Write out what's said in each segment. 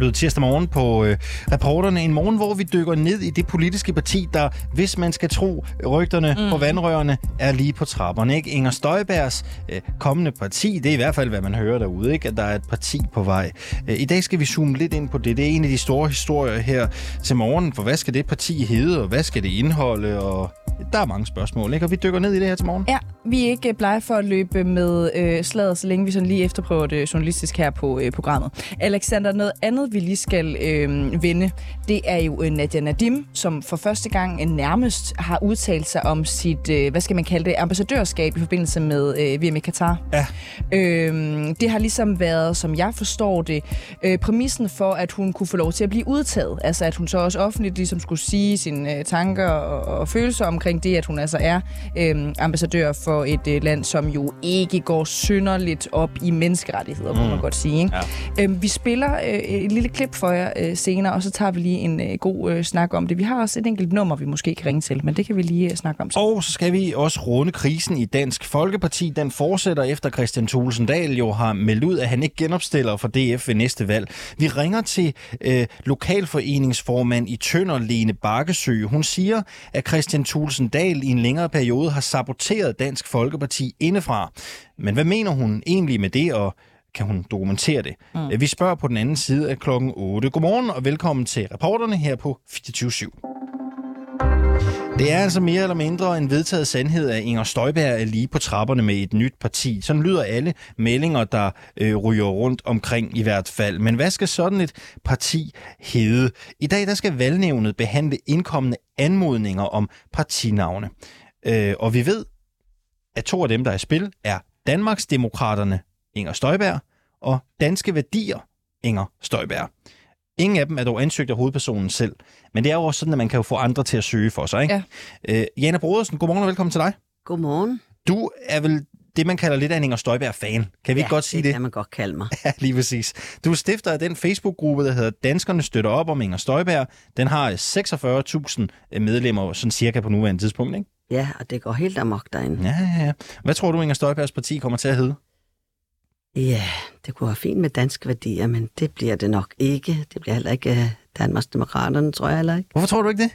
Blevet tirsdag morgen på øh, reporterne. En morgen, hvor vi dykker ned i det politiske parti, der, hvis man skal tro rygterne mm. på vandrørene, er lige på trapperne. Ikke? Inger Støjbergs øh, kommende parti, det er i hvert fald, hvad man hører derude, ikke? at der er et parti på vej. Øh, I dag skal vi zoome lidt ind på det. Det er en af de store historier her til morgen, for hvad skal det parti hedde, og hvad skal det indeholde, og der er mange spørgsmål, ikke? og vi dykker ned i det her til morgen. Ja, vi er ikke blege for at løbe med øh, slaget, så længe vi sådan lige efterprøver det journalistisk her på øh, programmet. Alexander, noget andet, vi lige skal øh, vende, det er jo øh, Nadia Nadim, som for første gang øh, nærmest har udtalt sig om sit, øh, hvad skal man kalde det, ambassadørskab i forbindelse med øh, VM i Katar. Ja. Øh, det har ligesom været, som jeg forstår det, øh, præmissen for, at hun kunne få lov til at blive udtaget. Altså, at hun så også offentligt ligesom skulle sige sine øh, tanker og, og følelser omkring det, at hun altså er øh, ambassadør for et øh, land, som jo ikke går synderligt op i menneskerettigheder, mm. må man godt sige. Ikke? Ja. Øh, vi spiller øh, et lille klip for jer øh, senere, og så tager vi lige en øh, god øh, snak om det. Vi har også et enkelt nummer, vi måske kan ringe til, men det kan vi lige øh, snakke om. Så. Og så skal vi også runde krisen i Dansk Folkeparti. Den fortsætter efter Christian Thulesen Dahl jo har meldt ud, at han ikke genopstiller for DF ved næste valg. Vi ringer til øh, lokalforeningsformand i Tønder, Lene Bakkesø. Hun siger, at Christian Thulesen Dahl i en længere periode har saboteret Dansk Folkeparti indefra. Men hvad mener hun egentlig med det, og kan hun dokumentere det? Mm. Vi spørger på den anden side af klokken 8. Godmorgen og velkommen til reporterne her på 24 det er altså mere eller mindre en vedtaget sandhed, at Inger Støjberg er lige på trapperne med et nyt parti. Sådan lyder alle meldinger, der øh, ryger rundt omkring i hvert fald. Men hvad skal sådan et parti hedde? I dag der skal valgnævnet behandle indkommende anmodninger om partinavne. Øh, og vi ved, at to af dem, der er i spil, er Danmarksdemokraterne Inger Støjberg og Danske Værdier Inger Støjberg. Ingen af dem er dog ansøgt af hovedpersonen selv. Men det er jo også sådan, at man kan jo få andre til at søge for sig. Ikke? Ja. Øh, Jana Brodersen, godmorgen og velkommen til dig. Godmorgen. Du er vel det, man kalder lidt af en Inger Støjberg-fan. Kan vi ja, ikke godt sige det? det kan man godt kalde mig. Ja, lige præcis. Du er stifter af den Facebook-gruppe, der hedder Danskerne støtter op om Inger Støjberg. Den har 46.000 medlemmer, sådan cirka på nuværende tidspunkt, ikke? Ja, og det går helt amok derinde. Ja, ja, ja. Hvad tror du, Inger Støjbergs parti kommer til at hedde? Ja, det kunne være fint med danske værdier, men det bliver det nok ikke. Det bliver heller ikke uh, Danmarks Demokraterne, tror jeg heller ikke. Hvorfor tror du ikke det?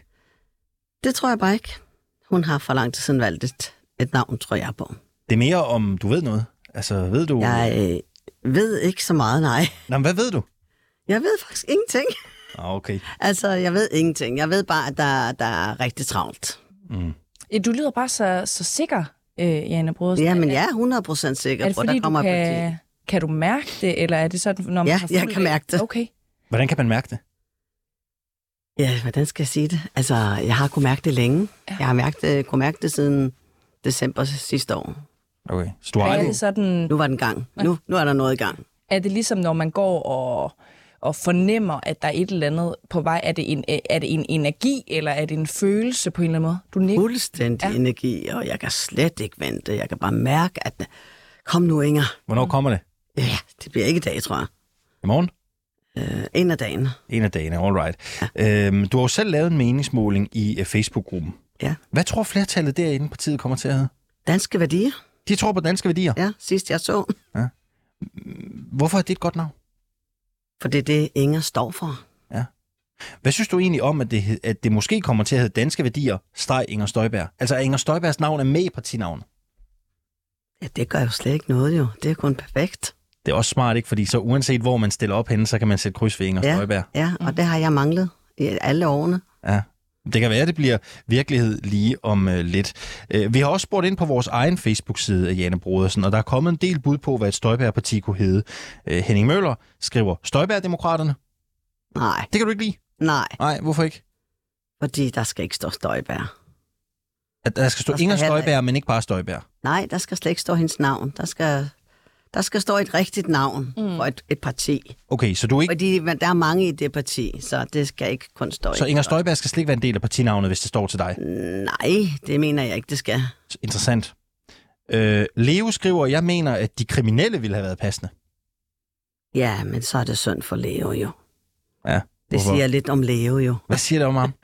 Det tror jeg bare ikke. Hun har for lang tid siden valgt et, et navn, tror jeg på. Det er mere om, du ved noget. Altså, ved du... Jeg øh, ved ikke så meget, nej. Nå, men hvad ved du? Jeg ved faktisk ingenting. Ah, okay. Altså, jeg ved ingenting. Jeg ved bare, at der, der er rigtig travlt. Mm. Du lyder bare så, så sikker, øh, Jane Brodersen. Ja, men jeg er 100% sikker på, at der kommer du kan, kan du mærke det, eller er det sådan, når man Ja, har jeg kan mærke det. Okay. Hvordan kan man mærke det? Ja, hvordan skal jeg sige det? Altså, jeg har kunnet mærke det længe. Ja. Jeg har mærket det, kunne mærke det siden december sidste år. Okay. Så du har Er sådan, Nu var den gang. Nu, nu er der noget i gang. er det ligesom, når man går og, og fornemmer, at der er et eller andet på vej? Er det en, er det en energi, eller er det en følelse på en eller anden måde? Du nikker. Fuldstændig ja. energi, og jeg kan slet ikke vente. Jeg kan bare mærke, at kom nu, Inger. Hvornår kommer det? Ja, det bliver ikke i dag, tror jeg. I morgen? Øh, en af dagen. En af dagene, all right. Ja. Øhm, du har jo selv lavet en meningsmåling i uh, Facebook-gruppen. Ja. Hvad tror flertallet derinde partiet kommer til at hedde? Danske værdier. De tror på danske værdier. Ja, sidst jeg så. Hvorfor er det et godt navn? For det er det, Inger står for. Hvad synes du egentlig om, at det, at det måske kommer til at hedde danske værdier, streg Inger Støjberg? Altså, at Inger Støjbergs navn er med i partinavnet. Ja, det gør jo slet ikke noget, jo. Det er kun perfekt. Det er også smart, ikke? Fordi så uanset hvor man stiller op henne, så kan man sætte kryds ved Inger Ja. Støjberg. Ja, og det har jeg manglet i alle årene. Ja. Det kan være, at det bliver virkelighed lige om øh, lidt. Øh, vi har også spurgt ind på vores egen Facebook-side af Jane Brodersen, og der er kommet en del bud på, hvad et Støjberg-parti kunne hedde. Øh, Henning Møller skriver Støjberg-demokraterne. Nej, Det kan du ikke lide? nej, Nej, hvorfor ikke? fordi der skal ikke stå Støjbær. At der skal stå Der skal Inger heller Støjberg, men ikke bare Støjberg. Nej, der skal slet ikke stå hendes navn. Der skal, der skal stå et rigtigt navn mm. for et, et parti. Okay, så du ikke... Fordi der er mange i det parti, så det skal ikke kun stå Så Inger Støjberg skal slet ikke være en del af partinavnet, hvis det står til dig. Nej, det mener jeg ikke, det skal. Interessant. Øh, Leo skriver, jeg mener, at de kriminelle ville have været passende. Ja, men så er det synd for Leo jo. Ja, Det hvorfor? siger lidt om Leo jo. Hvad siger det om ham?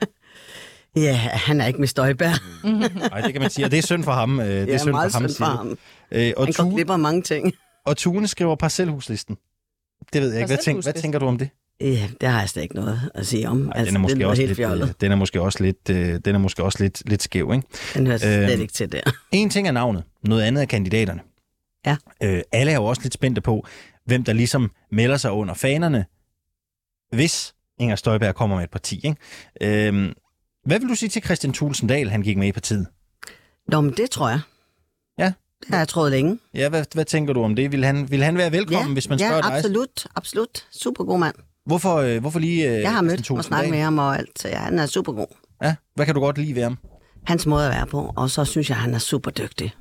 Ja, han er ikke med Støjbær. Nej, det kan man sige. Og det er synd for ham. Øh, det Det er er synd meget for ham, synd for ham. Øh, og, Han går Tue, glip af mange ting. Og Tune skriver parcelhuslisten. Det ved jeg ikke. Hvad, tænk, hvad tænker du om det? Ja, det har jeg slet ikke noget at sige om. Ej, den er måske lyder også helt lidt, fjollet. øh, den er måske også lidt, øh, den er måske også lidt, lidt skæv, ikke? Den hører slet Øhm, ikke til der. En ting er navnet, noget andet er kandidaterne. Ja. Øh, alle er jo også lidt spændte på, hvem der ligesom melder sig under fanerne, hvis Inger Støjberg kommer med et parti. Ikke? Øh, hvad vil du sige til Christian Thulsen Dahl, han gik med i partiet? Nå, men det tror jeg. Ja. Det har jeg troet længe. Ja, hvad, hvad tænker du om det? Vil han, vil han være velkommen, ja, hvis man ja, spørger dig? absolut, absolut. Super god mand. Hvorfor, øh, hvorfor lige øh, Jeg har mødt og snakket med ham og alt, så ja, han er super god. Ja, hvad kan du godt lide ved ham? Hans måde at være på, og så synes jeg, han er super dygtig.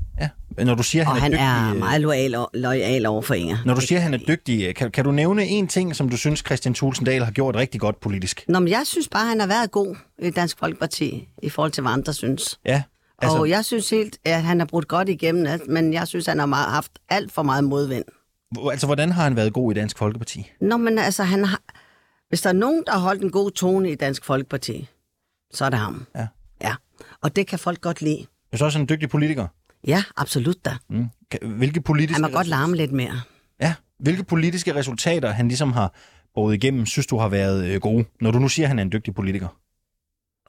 Ja, når du siger, Og han er han dygtig, er øh, meget loyal, loyal over for Inger. Når du siger, han er dygtig, øh, kan, kan du nævne en ting, som du synes, Christian Thulsen Dahl har gjort rigtig godt politisk? Nå, men jeg synes bare, han har været god i Dansk Folkeparti, i forhold til, hvad andre synes. Ja, Altså... Og jeg synes helt, at han har brudt godt igennem, men jeg synes, han har meget, haft alt for meget modvind. altså, hvordan har han været god i Dansk Folkeparti? Nå, men altså, han har... Hvis der er nogen, der har holdt en god tone i Dansk Folkeparti, så er det ham. Ja. Ja, og det kan folk godt lide. Er så også en dygtig politiker? Ja, absolut da. Mm. Hvilke politiske, Han må godt larme lidt mere. ja, hvilke politiske resultater, han ligesom har båret igennem, synes du har været øh, gode, når du nu siger, at han er en dygtig politiker?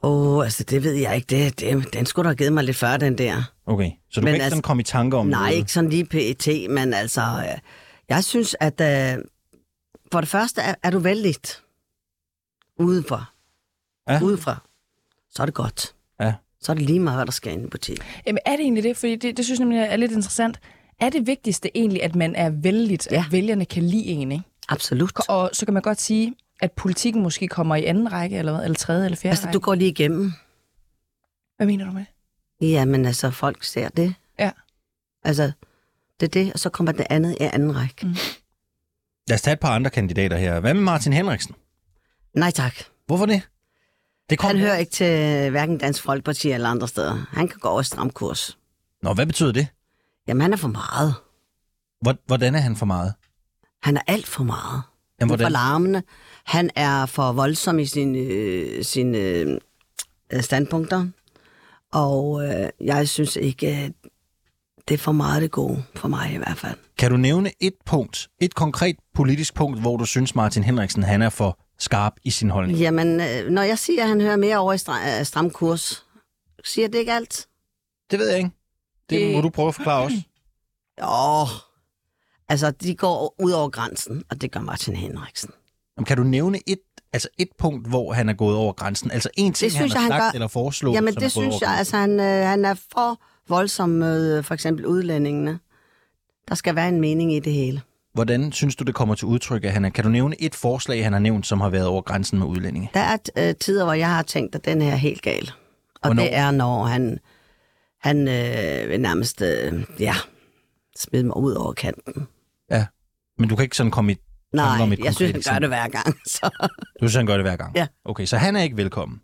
Åh, oh, altså det ved jeg ikke. Det, det, den skulle du have givet mig lidt før, den der. Okay, så du Men kan ikke altså- sådan komme i tanker om Nej, noget? ikke sådan lige PET, men altså... øh, Jeg synes, at øh, for det første er, er du vældig udenfor. Ja. Udefra. Så er det godt. Ja. Så er det lige meget, hvad der sker inde i butikken. Jamen er det egentlig det? Fordi det, det synes jeg nemlig er lidt interessant. Er det vigtigste egentlig, at man er vældigt, Ja. at vælgerne kan lide en, ikke? Absolut. Og så kan man godt sige, at politikken måske kommer i anden række, eller hvad? Eller tredje, eller fjerde Altså, række. du går lige igennem. Hvad mener du med det? Jamen, altså, folk ser det. Ja. Altså, det er det, og så kommer det andet i anden række. Mm. Lad os tage et par andre kandidater her. Hvad med Martin Henriksen? Nej tak. Hvorfor det? Det kom Han hører ikke til hverken Dansk Folkeparti eller andre steder. Han kan gå over i stram kurs. Nå, hvad betyder det? Jamen, han er for meget. Hvor- Hvordan er han for meget? Han er alt for meget. Jamen, er for hvordan? larmende. Han er for voldsom i sine, øh, sine øh, standpunkter. Og øh, jeg synes ikke, det er for meget det gode, for mig i hvert fald. Kan du nævne et punkt, et konkret politisk punkt, hvor du synes, Martin Henriksen han er for skarp i sin holdning? Jamen, øh, når jeg siger, at han hører mere over i stra- øh, stram kurs, siger det ikke alt? Det ved jeg ikke. Det Det- må du prøve at forklare os. Jo, altså de går ud over grænsen, og det gør Martin Henriksen. Jamen, Kan du nævne et, altså et punkt, hvor han er gået over grænsen? Altså en ting, Det synes han har jeg, han sagt gør- eller foreslået, Jamen det synes jeg, altså han, øh, han er for voldsom med øh, for eksempel udlændingene. Der skal være en mening i det hele. Hvordan synes du, det kommer til udtryk, at han er? Kan du nævne et forslag, han har nævnt, som har været over grænsen med udlændinge? Der er øh, tider, hvor jeg har tænkt, at den her er helt gal. Og Hvornår? det er, når han, han øh, nærmest, øh, ja, smide mig ud over kanten. Ja. Men du kan ikke sådan komme i... Nej, om et jeg synes, han gør det hver gang. Så. Du synes, han gør det hver gang? Ja. Okay, så han er ikke velkommen?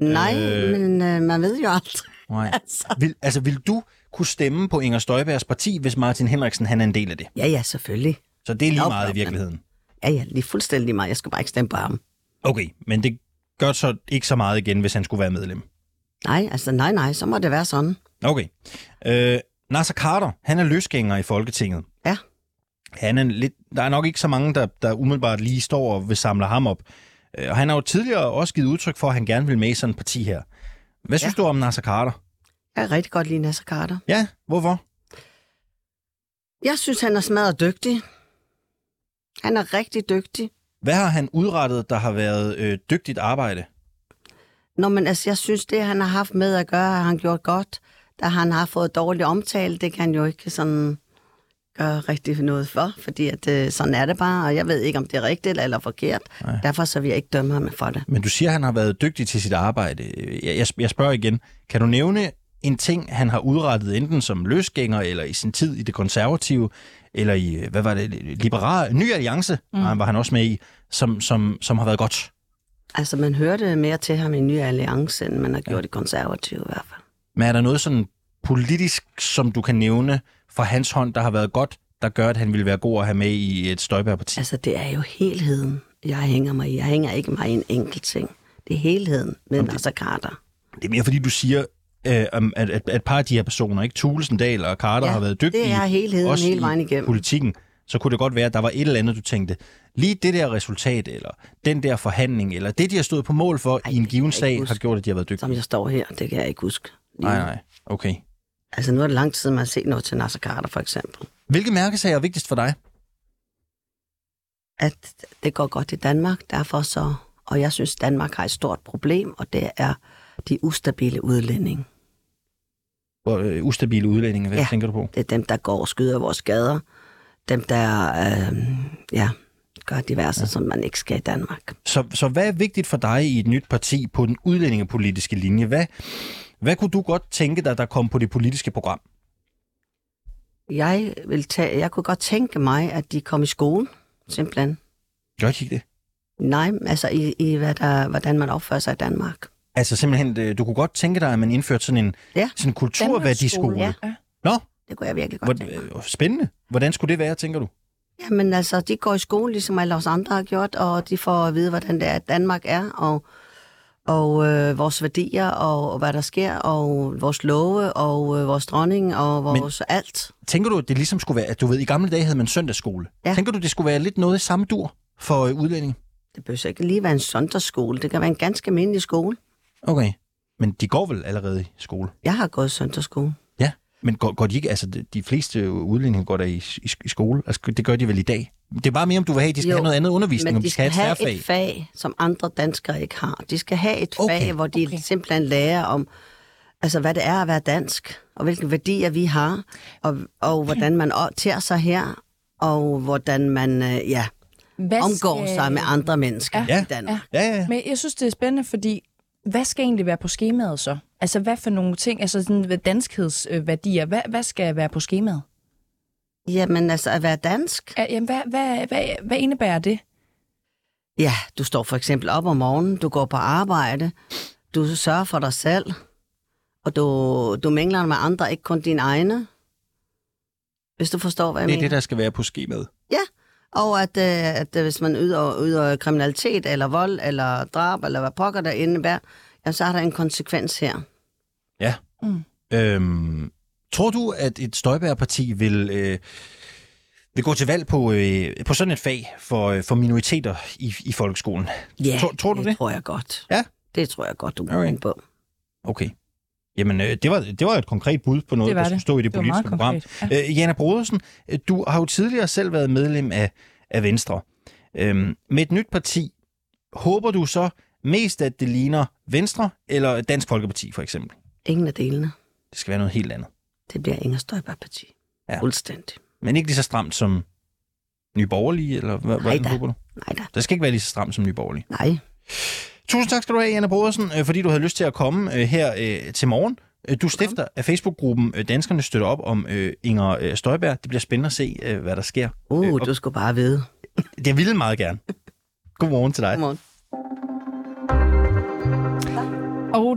Nej, Øh. men øh, man ved jo aldrig. Nej. Altså. Vil, altså, vil du kunne stemme på Inger Støjbergs parti, hvis Martin Henriksen han er en del af det? Ja, ja, selvfølgelig. Så det er lige meget i virkeligheden. Ja, ja, lige fuldstændig meget. Jeg skal bare ikke stemme på ham. Okay, men det gør så ikke så meget igen, hvis han skulle være medlem. Nej, altså nej, nej, så må det være sådan. Okay. Øh, Nasser Carter, han er løsgænger i Folketinget. Ja. Han er lidt, der er nok ikke så mange, der, der umiddelbart lige står og vil samle ham op. Øh, Og han har jo tidligere også givet udtryk for, at han gerne vil med i sådan et parti her. Hvad synes Ja. du om Nasser Carter? Jeg kan rigtig godt lide Nasser Carter. Ja, hvorfor? Jeg synes, han er smadret dygtig. Han er rigtig dygtig. Hvad har han udrettet, der har været øh, dygtigt arbejde? Nå, men altså, jeg synes, det, han har haft med at gøre, har han gjort godt. Da han har fået dårlig omtale, det kan han jo ikke sådan gøre rigtig noget for, fordi at, øh, sådan er det bare, og jeg ved ikke, om det er rigtigt eller forkert. Nej. Derfor så vil jeg ikke dømme ham for det. Men du siger, at han har været dygtig til sit arbejde. Jeg, jeg, jeg spørger igen. Kan du nævne en ting, han har udrettet, enten som løsgænger, eller i sin tid i det konservative, eller i, øh, hvad var det, liberal, ny alliance, mm. var han også med i, som, som, som har været godt? Altså, man hørte mere til ham i Ny Alliance, end man har gjort ja. i konservative i hvert fald. Men er der noget sådan politisk, som du kan nævne fra hans hånd, der har været godt, der gør, at han ville være god at have med i et Støjberg-parti? Altså, det er jo helheden, jeg hænger mig i. Jeg hænger ikke mig i en enkelt ting. Det er helheden med Nasser Carter. Det er mere fordi, du siger, øh, om, at, at, at et par af de her personer, ikke Thulesen Dahl og Carter, Ja, har været dygtige det er helheden også hele vejen igennem. politikken. så kunne det godt være, at der var et eller andet, du tænkte, lige det der resultat, eller den der forhandling, eller det, de har stået på mål for Ej, i en given sag, har gjort, at de har været dygtige. Som jeg står her, det kan jeg ikke huske. lige Nej, nej. Okay. Altså, nu er det lang tid, man har set noget til Nasser Carter, for eksempel. Hvilke mærkesager er vigtigst for dig? At det går godt i Danmark, derfor så... Og jeg synes, Danmark har et stort problem, og det er de ustabile udlændinge. Hvor, øh, ustabile udlændinge, hvad ja. Tænker du på? Det er dem, der går og skyder vores gader. Dem, der øh, ja, gør diverse, ja. som man ikke skal i Danmark. Så, så hvad er vigtigt for dig i et nyt parti på den udlændingepolitiske linje? Hvad, hvad kunne du godt tænke dig, der kom på det politiske program? Jeg, vil tage, jeg kunne godt tænke mig, at de kom i skole, simpelthen. Gør de ikke det? Nej, altså i, i hvad der, hvordan man opfører sig i Danmark. Altså simpelthen, øh, du kunne godt tænke dig, at man indførte sådan en, Ja. sådan en kulturværdiskole. Ja. Ja. Nå, Det kunne jeg virkelig godt hvor, tænke mig. øh, spændende. Hvordan skulle det være, tænker du? Jamen altså, de går i skole, ligesom alle os andre har gjort, og de får at vide, hvordan det er, at Danmark er, og, og øh, vores værdier, og, og hvad der sker, og vores love, og øh, vores dronning, og vores Men... alt. Tænker du, at det ligesom skulle være, at du ved, i gamle dage havde man søndagsskole. Ja. Tænker du, det skulle være lidt noget i samme dur for øh, udlændinge? Det behøver ikke lige være en søndagsskole, det kan være en ganske almindelig skole. Okay. Men de går vel allerede i skole? Jeg har gået søndagsskole. Ja. Men går, går de ikke, altså de, fleste udlændinge går der i, i, i skole. Altså, det gør de vel i dag. Det er bare mere, om du vil have, at de skal Jo, have noget andet undervisning, Men om de skal et have særfag. et fag, som andre danskere ikke har. De skal have et Okay, fag, hvor de okay. simpelthen lærer om, altså hvad det er at være dansk, og hvilke værdier vi har, og, og hvordan man tager sig her, og hvordan man øh, ja, Hvad omgår sig med andre mennesker Ja. i Danmark. Ja, ja, ja. Men jeg synes, det er spændende, fordi hvad skal egentlig være på skemaet så? Altså, hvad for nogle ting, altså sådan danskhedsværdier, hvad, hvad skal være på skemaet? Jamen altså at være dansk, Ja, Jamen, hvad, hvad, hvad, hvad indebærer det? ja, du står for eksempel op om morgenen, du går på arbejde, du sørger for dig selv, og du, du mingler med andre, ikke kun dine egne. Hvis du forstår, hvad jeg Det er mener. det, der skal være på skemaet. Og at, øh, at øh, hvis man yder, yder kriminalitet, eller vold, eller drab, eller hvad pokker der indebærer, ja, så er der en konsekvens her. Øhm, tror du, at et Støjbær-parti vil, øh, vil gå til valg på, øh, på sådan et fag for, øh, for minoriteter i, i folkeskolen? Ja, Tror- tror du det? tror jeg godt. Ja? Det tror jeg godt, du Okay. okay. på. Okay. Jamen, øh, det, var, det var et konkret bud på noget, Det var der skulle stå i det, Det var politiske meget program. konkret. Ja. Øh, Jana Brodersen, du har jo tidligere selv været medlem af, af Venstre. Øhm, med et nyt parti, håber du så mest, at det ligner Venstre eller Dansk Folkeparti for eksempel? Ingen af delene. Det skal være noget helt andet. Det bliver Inger Støjberg Parti. Ja. Fuldstændig. Men ikke lige så stramt som Nye Borgerlige, eller hvad, hvordan da. håber du? Nej da. Det skal ikke være lige så stramt som Nye Borgerlige. Nej. Tusind tak skal du have, Jana Brodersen, øh, fordi du havde lyst til at komme øh, her øh, til morgen. Du stifter af Facebook-gruppen Danskerne støtter op om Inger Støjberg. Det bliver spændende at se, hvad der sker. Uh, du skulle bare vide. Det vil jeg meget gerne. Godmorgen til dig. Godmorgen.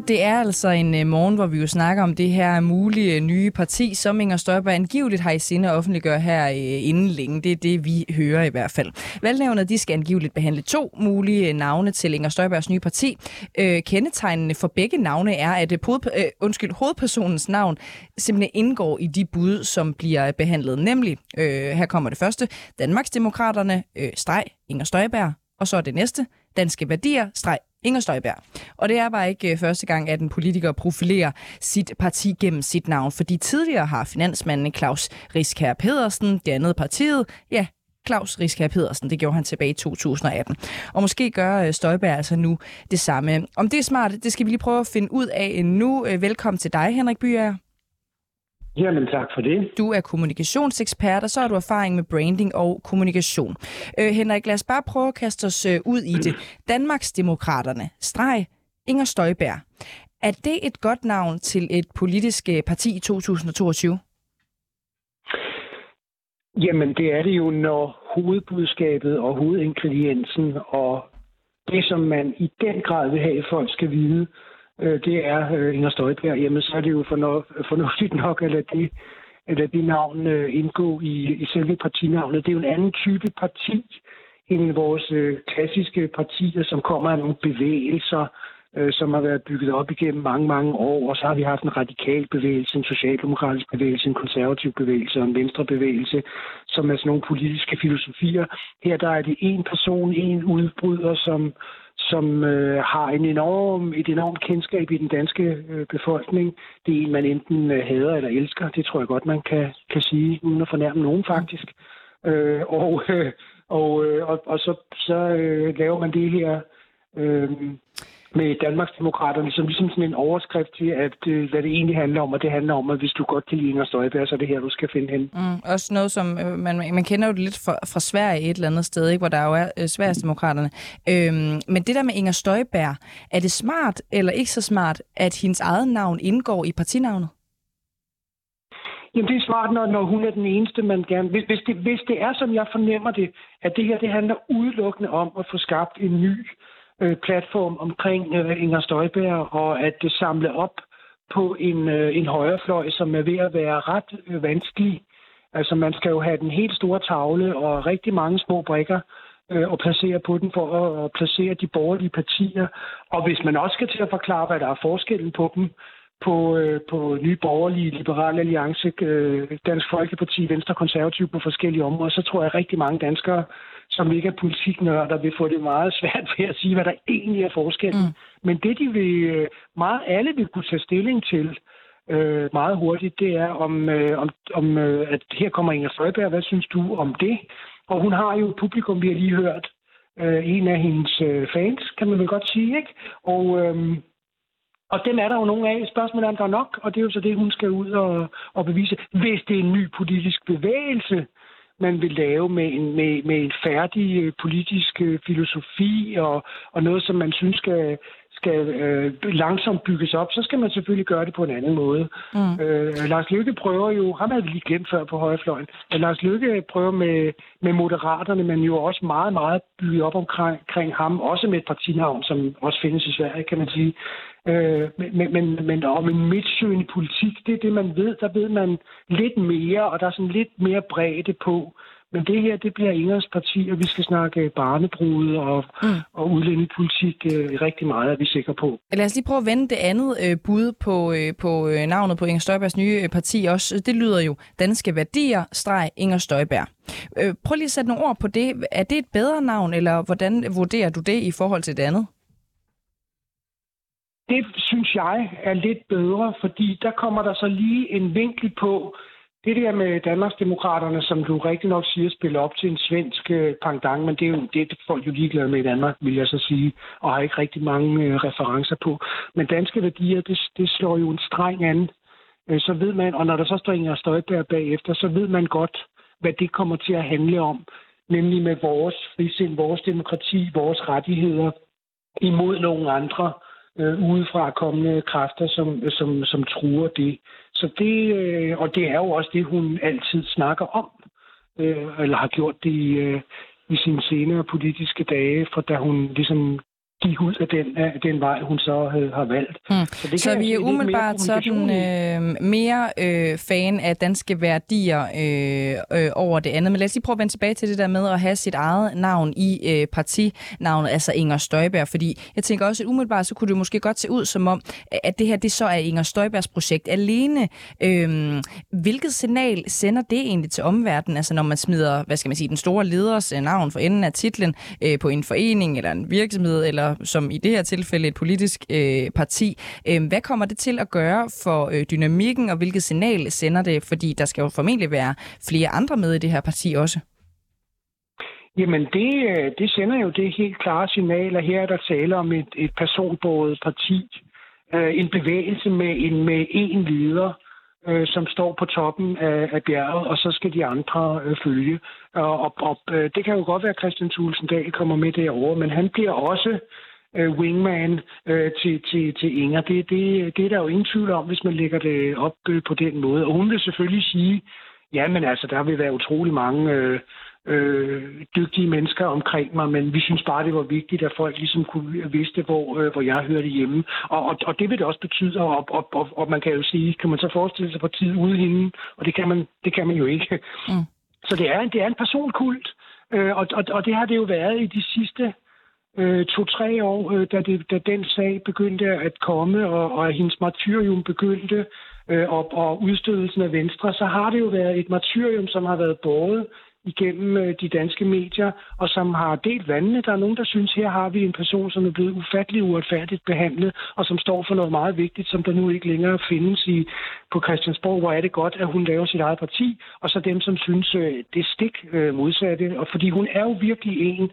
Det er altså en øh, morgen, hvor vi jo snakker om det her mulige øh, nye parti, som Inger Støjberg angiveligt har i sinde at offentliggøre her øh, inden længe. Det er det, vi hører i hvert fald. Valgnævnet de skal angiveligt behandle to mulige øh, navne til Inger Støjbergs nye parti. Øh, kendetegnene for begge navne er, at øh, øh, undskyld, hovedpersonens navn simpelthen indgår i de bud, som bliver behandlet. Nemlig, øh, her kommer det første, Danmarksdemokraterne, øh, streg, Inger Støjberg, og så er det næste, Danske Værdier, streg, Inger Støjberg. Og det er bare ikke øh, første gang, at en politiker profilerer sit parti gennem sit navn, fordi tidligere har finansmanden Claus Riskær Pedersen dannet partiet, ja, Claus Riskær Pedersen. Det gjorde han tilbage i 2018. Og måske gør øh, Støjberg altså nu det samme. Om det er smart, det skal vi lige prøve at finde ud af nu. Øh, velkommen til dig, Henrik Byer. Jamen tak for det. Du er kommunikationsekspert, og så har du erfaring med branding og kommunikation. Øh, Henrik, lad os bare prøve at kaste os øh, ud i det. Danmarksdemokraterne, streg, Inger Støjberg. Er det et godt navn til et politisk øh, parti i 2022? Jamen det er det jo, når hovedbudskabet og hovedingrediensen og det, som man i den grad vil have, folk skal vide, øh, det er øh, Inger Støjberg. Jamen så er det jo fornuftigt nok at lade det, at lade det navn øh, indgå i, i selve partinavnet. Det er jo en anden type parti end vores øh, klassiske partier, som kommer af nogle bevægelser, øh, som har været bygget op igennem mange, mange år. Og så har vi haft en radikal bevægelse, en socialdemokratisk bevægelse, en konservativ bevægelse og en venstre bevægelse, som er sådan nogle politiske filosofier. Her der er det en person, en udbryder, som som øh, har en enorm, et enormt kendskab i den danske øh, befolkning. Det er en, man enten øh, hader eller elsker. Det tror jeg godt, man kan, kan sige, uden at fornærme nogen faktisk. Øh, og, øh, og, øh, og, og så, så øh, laver man det her øh, med Danmarksdemokraterne som ligesom sådan en overskrift til, at øh, hvad det egentlig handler om, og det handler om, at hvis du godt kan lide Inger Støjberg, så er det her, du skal finde hende. Mm, også noget, som øh, man, man kender jo det lidt fra, fra Sverige et eller andet sted, ikke, hvor der jo er øh, Sverigesdemokraterne. Øhm, men det der med Inger Støjberg, er det smart eller ikke så smart, at hendes eget navn indgår i partinavnet? Jamen, det er smart, når, når hun er den eneste, man gerne... Hvis, hvis, det, hvis det er, som jeg fornemmer det, at det her det handler udelukkende om at få skabt en ny øh, Øh, platform omkring øh, Inger Støjberg, og at det samle op på en, øh, en højrefløj, som er ved at være ret øh, vanskelig. Altså, man skal jo have den helt store tavle og rigtig mange små brikker øh, og placere på den for at, at placere de borgerlige partier. Og hvis man også skal til at forklare, hvad der er forskellen på dem, på, øh, på Nye Borgerlige, Liberale Alliance, øh, Dansk Folkeparti, Venstre Konservativ på forskellige områder, så tror jeg, at rigtig mange danskere, som ikke er politiknørder, vil få det meget svært ved at sige, hvad der egentlig er forskellen. Mm. Men det, de vil, meget alle vil kunne tage stilling til øh, meget hurtigt, det er, om, øh, om, om øh, at her kommer Inger Støjberg, hvad synes du om det? Og hun har jo et publikum, vi har lige hørt, øh, en af hendes øh, fans, kan man vel godt sige, ikke? Og... Øh, og dem er der jo nogle af. Spørgsmålet er, om der er nok, og det er jo så det, hun skal ud og, og bevise. Hvis det er en ny politisk bevægelse, man vil lave med en, med, med en færdig øh, politisk øh, filosofi og, og noget, som man synes skal, skal øh, langsomt bygges op, så skal man selvfølgelig gøre det på en anden måde. Mm. Øh, Lars Lykke prøver jo, ham havde vi lige glemt før på højrefløjen, at Lars Lykke prøver med, med moderaterne, men jo også meget, meget bygget op omkring, omkring ham, også med et partinavn, som også findes i Sverige, kan man sige. Øh, men, men, men om en midtsøgende politik, det er det, man ved. Der ved man lidt mere, og der er sådan lidt mere bredde på, men det her, det bliver Ingers parti, og vi skal snakke barnebrud og, mm. og udlændingepolitik øh, rigtig meget, er vi sikre på. Lad os lige prøve at vende det andet øh, bud på, øh, på øh, navnet på Inger Støjbergs nye øh, parti også. Det lyder jo Danske Værdier, streg Inger Støjberg. Øh, prøv lige at sætte nogle ord på det. Er det et bedre navn, eller hvordan vurderer du det i forhold til det andet? Det synes jeg er lidt bedre, fordi der kommer der så lige en vinkel på, det der med Danmarksdemokraterne, som du rigtig nok siger, spiller op til en svensk øh, pangdang, men det er jo det, folk jo ligeglade med i Danmark, vil jeg så sige, og har ikke rigtig mange øh, referencer på. Men danske værdier, det, det slår jo en streng an. Øh, så ved man, og når der så står Inger Støjberg bagefter, så ved man godt, hvad det kommer til at handle om. Nemlig med vores frisind, vores demokrati, vores rettigheder imod nogle andre øh, udefra kommende kræfter, som, som, som truer det. Så det, øh, og det er jo også det, hun altid snakker om, øh, eller har gjort det i, øh, i sine senere politiske dage, for da hun ligesom gik ud af den, af den vej, hun så havde, har valgt. Mm. Så, det så vi er umiddelbart sådan øh, mere øh, fan af danske værdier øh, øh, over det andet. Men lad os lige prøve at vende tilbage til det der med at have sit eget navn i øh, partinavnet, altså Inger Støjberg. Fordi jeg tænker også, at umiddelbart så kunne det måske godt se ud som om, at det her det så er Inger Støjbergs projekt alene. Øh, hvilket signal sender det egentlig til omverdenen? Altså når man smider, hvad skal man sige, den store leders øh, navn for enden af titlen øh, på en forening eller en virksomhed eller som i det her tilfælde et politisk øh, parti. Øh, hvad kommer det til at gøre for øh, dynamikken, og hvilket signal sender det? Fordi der skal jo formentlig være flere andre med i det her parti også. Jamen, det, øh, det sender jo det helt klare signal, at her er der tale om et, et personbåret parti, øh, en bevægelse med en med en leder, øh, som står på toppen af, af bjerget, og så skal de andre øh, følge. Og, og, og øh, det kan jo godt være, at Christian Thulsen Dahl kommer med derover, men han bliver også øh, wingman øh, til, til, til Inger. Det, det, det er der jo ingen tvivl om, hvis man lægger det op øh, på den måde. Og hun vil selvfølgelig sige, ja, men altså, der vil være utrolig mange øh, øh, dygtige mennesker omkring mig, men vi synes bare, det var vigtigt, at folk ligesom kunne vidste, hvor, øh, hvor jeg hørte hjemme. Og, og, og det vil det også betyde, og, og, og, og man kan jo sige, kan man så forestille sig tid ude hende, og det kan man, det kan man jo ikke. Mm. Så det er, det er en personkult, øh, og, og, og det har det jo været i de sidste øh, to-tre år, øh, da, det, da den sag begyndte at komme, og, og hendes martyrium begyndte, øh, og, og udstødelsen af Venstre, så har det jo været et martyrium, som har været båret igennem øh, de danske medier, og som har delt vandene. Der er nogen, der synes, her har vi en person, som er blevet ufattelig uretfærdigt behandlet, og som står for noget meget vigtigt, som der nu ikke længere findes i, på Christiansborg. Hvor er det godt, at hun laver sit eget parti, og så dem, som synes, øh, det stik øh, modsatte. Og fordi hun er jo virkelig en,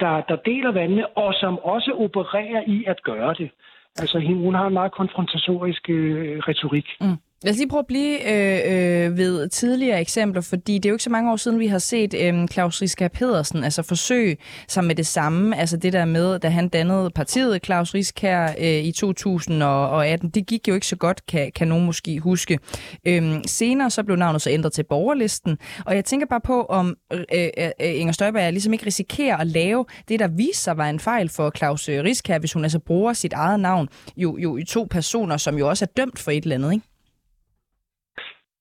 der, der deler vandene, og som også opererer i at gøre det. Altså, hun har en meget konfrontatorisk øh, retorik. Mm. Lad os lige prøve at blive øh, øh, ved tidligere eksempler, fordi det er jo ikke så mange år siden, vi har set øh, Claus Riska Pedersen altså forsøge sig med det samme. Altså det der med, da han dannede partiet, Claus Riskær, øh, i 2018. Det gik jo ikke så godt, kan, kan nogen måske huske. Øh, senere så blev navnet så ændret til borgerlisten, og jeg tænker bare på, om øh, øh, øh Inger Støjberg ligesom ikke risikerer at lave det, der viser sig var en fejl for Claus øh, Riskær, hvis hun altså bruger sit eget navn jo, jo i to personer, som jo også er dømt for et eller andet, ikke?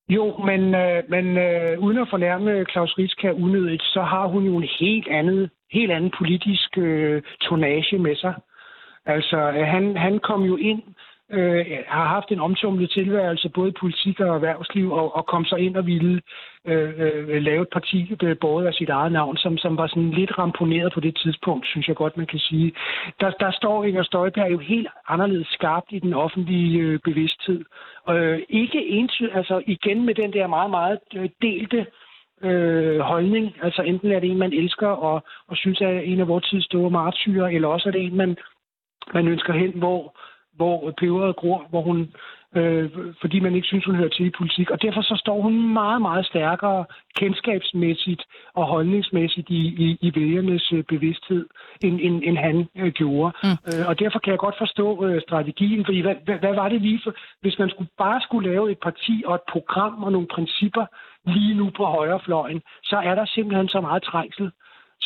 Jo, men, øh, men øh, uden at fornærme Claus Ritzka unødigt, så har hun jo en helt anden, helt anden politisk øh, tonage med sig. Altså, øh, han, han kom jo ind øh, har haft en omtumlet tilværelse, både i politik og erhvervsliv, og, og kom så ind og ville øh, øh, lave et parti øh, både af sit eget navn, som, som var sådan lidt ramponeret på det tidspunkt, synes jeg godt, man kan sige. Der, der står Inger Støjberg jo helt anderledes skarpt i den offentlige øh, bevidsthed. Øh, ikke entydigt, altså igen med den der meget, meget øh, delte øh, holdning. Altså enten er det en, man elsker og, og synes er en af vores tids store martyrer, eller også er det en, man, man ønsker hen, hvor hvor peberet gror, hvor hun, øh, fordi man ikke synes, hun hører til i politik. Og derfor så står hun meget, meget stærkere kendskabsmæssigt og holdningsmæssigt i, i, i vælgernes øh, bevidsthed, end, end, end han øh, gjorde. Mm. Øh, og derfor kan jeg godt forstå øh, strategien, fordi hvad, hvad, hvad var det lige for, hvis man skulle bare skulle lave et parti og et program og nogle principper lige nu på højrefløjen, så er der simpelthen så meget trængsel.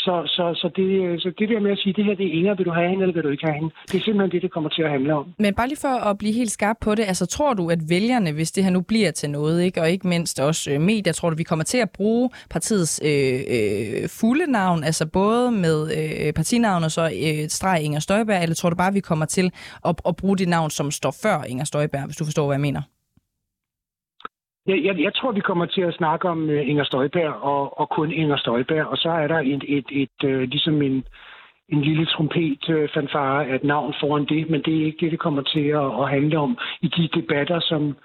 Så, så, så, det, øh, så det der med at sige, det her det er Inger, vil du have hende, eller vil du ikke have hende? Det er simpelthen det, det kommer til at handle om. Men bare lige for at blive helt skarp på det, altså tror du, at vælgerne, hvis det her nu bliver til noget, ikke, og ikke mindst også øh, medier, tror du, vi kommer til at bruge partiets øh, øh, fulde navn, altså både med øh, partinavn og så øh, streg Inger Støjberg, eller tror du bare, vi kommer til at, at bruge det navn, som står før Inger Støjberg, hvis du forstår, hvad jeg mener? Jeg, jeg, jeg tror, vi kommer til at snakke om øh, Inger Støjberg og, og kun Inger Støjberg, og så er der et, et, et, øh, ligesom en, en lille trompet-fanfare øh, af et navn foran det, men det er ikke det, det kommer til at, at handle om i de debatter, som,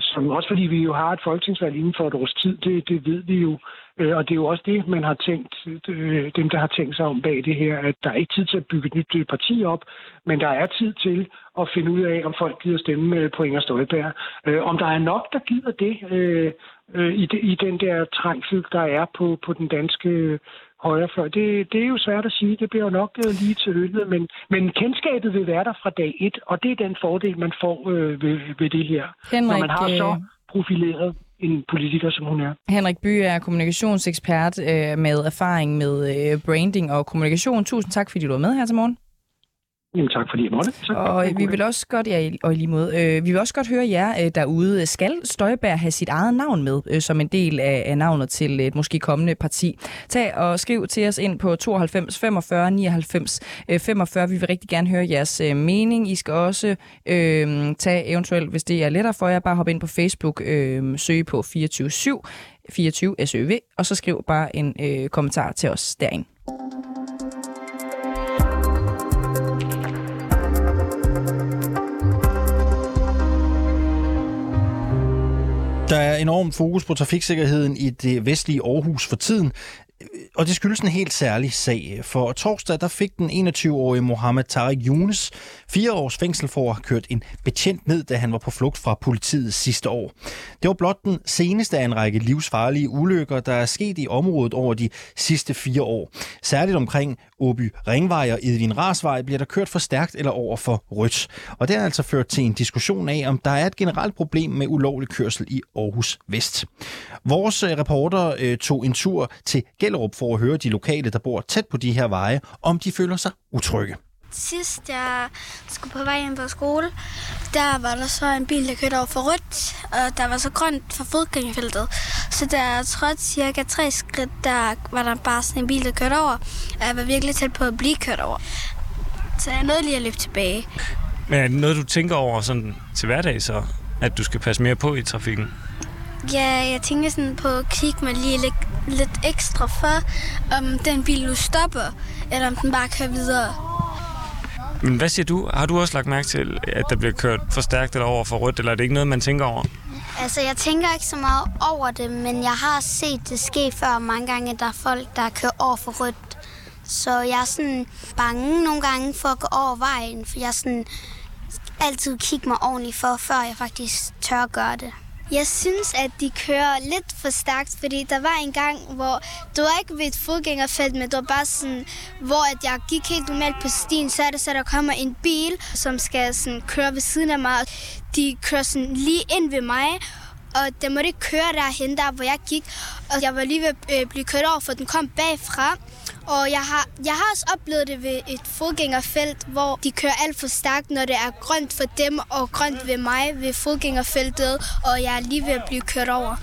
som også fordi vi jo har et folketingsvalg inden for et års tid, det, det ved vi jo. Øh, og det er jo også det, man har tænkt, øh, dem der har tænkt sig om bag det her, at der er ikke tid til at bygge et nyt øh, parti op, men der er tid til at finde ud af, om folk gider stemme på Inger Støjberg. Øh, om der er nok, der gider det øh, øh, i, i den der trængsel, der er på, på den danske højrefløj. Det, det er jo svært at sige. Det bliver jo nok øh, lige til hyldet, men, men kendskabet vil være der fra dag et, og det er den fordel, man får øh, ved, ved det her. Henrik, når man har så øh, profileret en politiker, som hun er. Henrik By er kommunikationsekspert øh, med erfaring med øh, branding og kommunikation. Tusind tak, fordi du var med her til morgen. Jamen tak fordi jeg måtte. Tak. Og vi vil også godt, ja, og i lige måde, øh, vi vil også godt høre jer øh, derude. Skal Støjberg have sit eget navn med øh, som en del af, af navnet til et måske kommende parti? Tag og skriv til os ind på 92 45 99 øh, 45. Vi vil rigtig gerne høre jeres øh, mening. I skal også øh, tage eventuelt, hvis det er lettere for jer, bare hoppe ind på Facebook, øh, søge på 24 24 SØV, og så skriv bare en øh, kommentar til os derinde. Der er enorm fokus på trafiksikkerheden i det vestlige Aarhus for tiden og det skyldes en helt særlig sag. For torsdag der fik den 21-årige Mohammed Tariq Younes fire års fængsel for at have kørt en betjent ned, da han var på flugt fra politiet sidste år. Det var blot den seneste af en række livsfarlige ulykker, der er sket i området over de sidste fire år. Særligt omkring Åby Ringvej og Edvin Rasvej bliver der kørt for stærkt eller over for rødt. Og det har altså ført til en diskussion af, om der er et generelt problem med ulovlig kørsel i Aarhus Vest. Vores øh, reporter øh, tog en tur til Gellerup for at høre de lokale, der bor tæt på de her veje, om de føler sig utrygge. sidst jeg skulle på vej ind på skole, der var der så en bil, der kørte over for rødt, og der var så grønt for fodgængerfeltet. Så da jeg trådte cirka tre skridt, der var der bare sådan en bil, der kørte over, og jeg var virkelig tæt på at blive kørt over. Så jeg nåede lige at løbe tilbage. Men er det noget, du tænker over sådan til hverdag så, at du skal passe mere på i trafikken? Ja, jeg tænker sådan på at kigge mig lige lidt, lidt ekstra for, om den bil nu stopper, eller om den bare kører videre. Men hvad siger du? Har du også lagt mærke til, at der bliver kørt for stærkt eller over for rødt, eller er det ikke noget, man tænker over? Altså, jeg tænker ikke så meget over det, men jeg har set det ske før mange gange, at der er folk, der kører over for rødt. Så jeg er sådan bange nogle gange for at gå over vejen, for jeg sådan altid kigge mig ordentligt for, før jeg faktisk tør at gøre det. Jeg synes, at de kører lidt for stærkt, fordi der var en gang, hvor du var ikke ved et fodgængerfelt, men du var bare sådan, hvor at jeg gik helt normalt på stien, så er det så, der kommer en bil, som skal sådan køre ved siden af mig. De kører sådan lige ind ved mig, og den måtte ikke køre derhen, der hvor jeg gik. Og jeg var lige ved at øh, blive kørt over, for den kom bagfra. Og jeg har, jeg har også oplevet det ved et fodgængerfelt, hvor de kører alt for stærkt, når det er grønt for dem og grønt ved mig ved fodgængerfeltet, og jeg er lige ved at blive kørt over.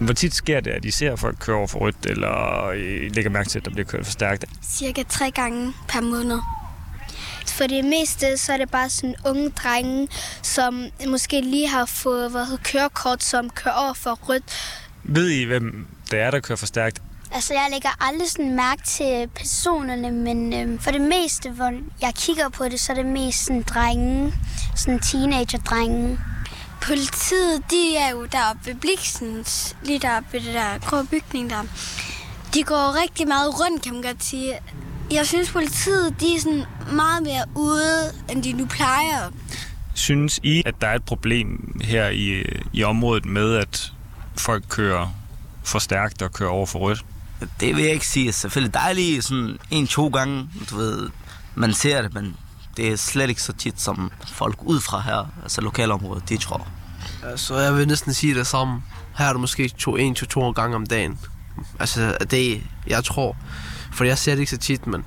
Hvor tit sker det, at I ser folk køre over for rødt, eller I lægger mærke til, at der bliver kørt for stærkt? Cirka tre gange per måned. For det meste, så er det bare sådan unge drenge, som måske lige har fået hvad hedder, kørekort, som kører over for rødt. Ved I, hvem det er, der kører for stærkt? Altså, jeg lægger aldrig sådan mærke til personerne, men øhm, for det meste, hvor jeg kigger på det, så er det mest sådan drenge, sådan teenager-drenge. Politiet, de er jo deroppe ved Bliksens, lige deroppe ved det der grå bygning der. De går rigtig meget rundt, kan man godt sige. Jeg synes, politiet, de er sådan meget mere ude, end de nu plejer. Synes I, at der er et problem her i, øh, i området med, at folk kører for stærkt og kører over for rødt? Det vil jeg ikke sige. Selvfølgelig, dejligt sådan en-to gange, du ved, man ser det, men det er slet ikke så tit, som folk ud fra her, altså lokalområdet, de tror. Altså, jeg vil næsten sige det samme. Her er det måske to, en til to gange om dagen. Altså, det jeg tror. For jeg ser det ikke så tit, men,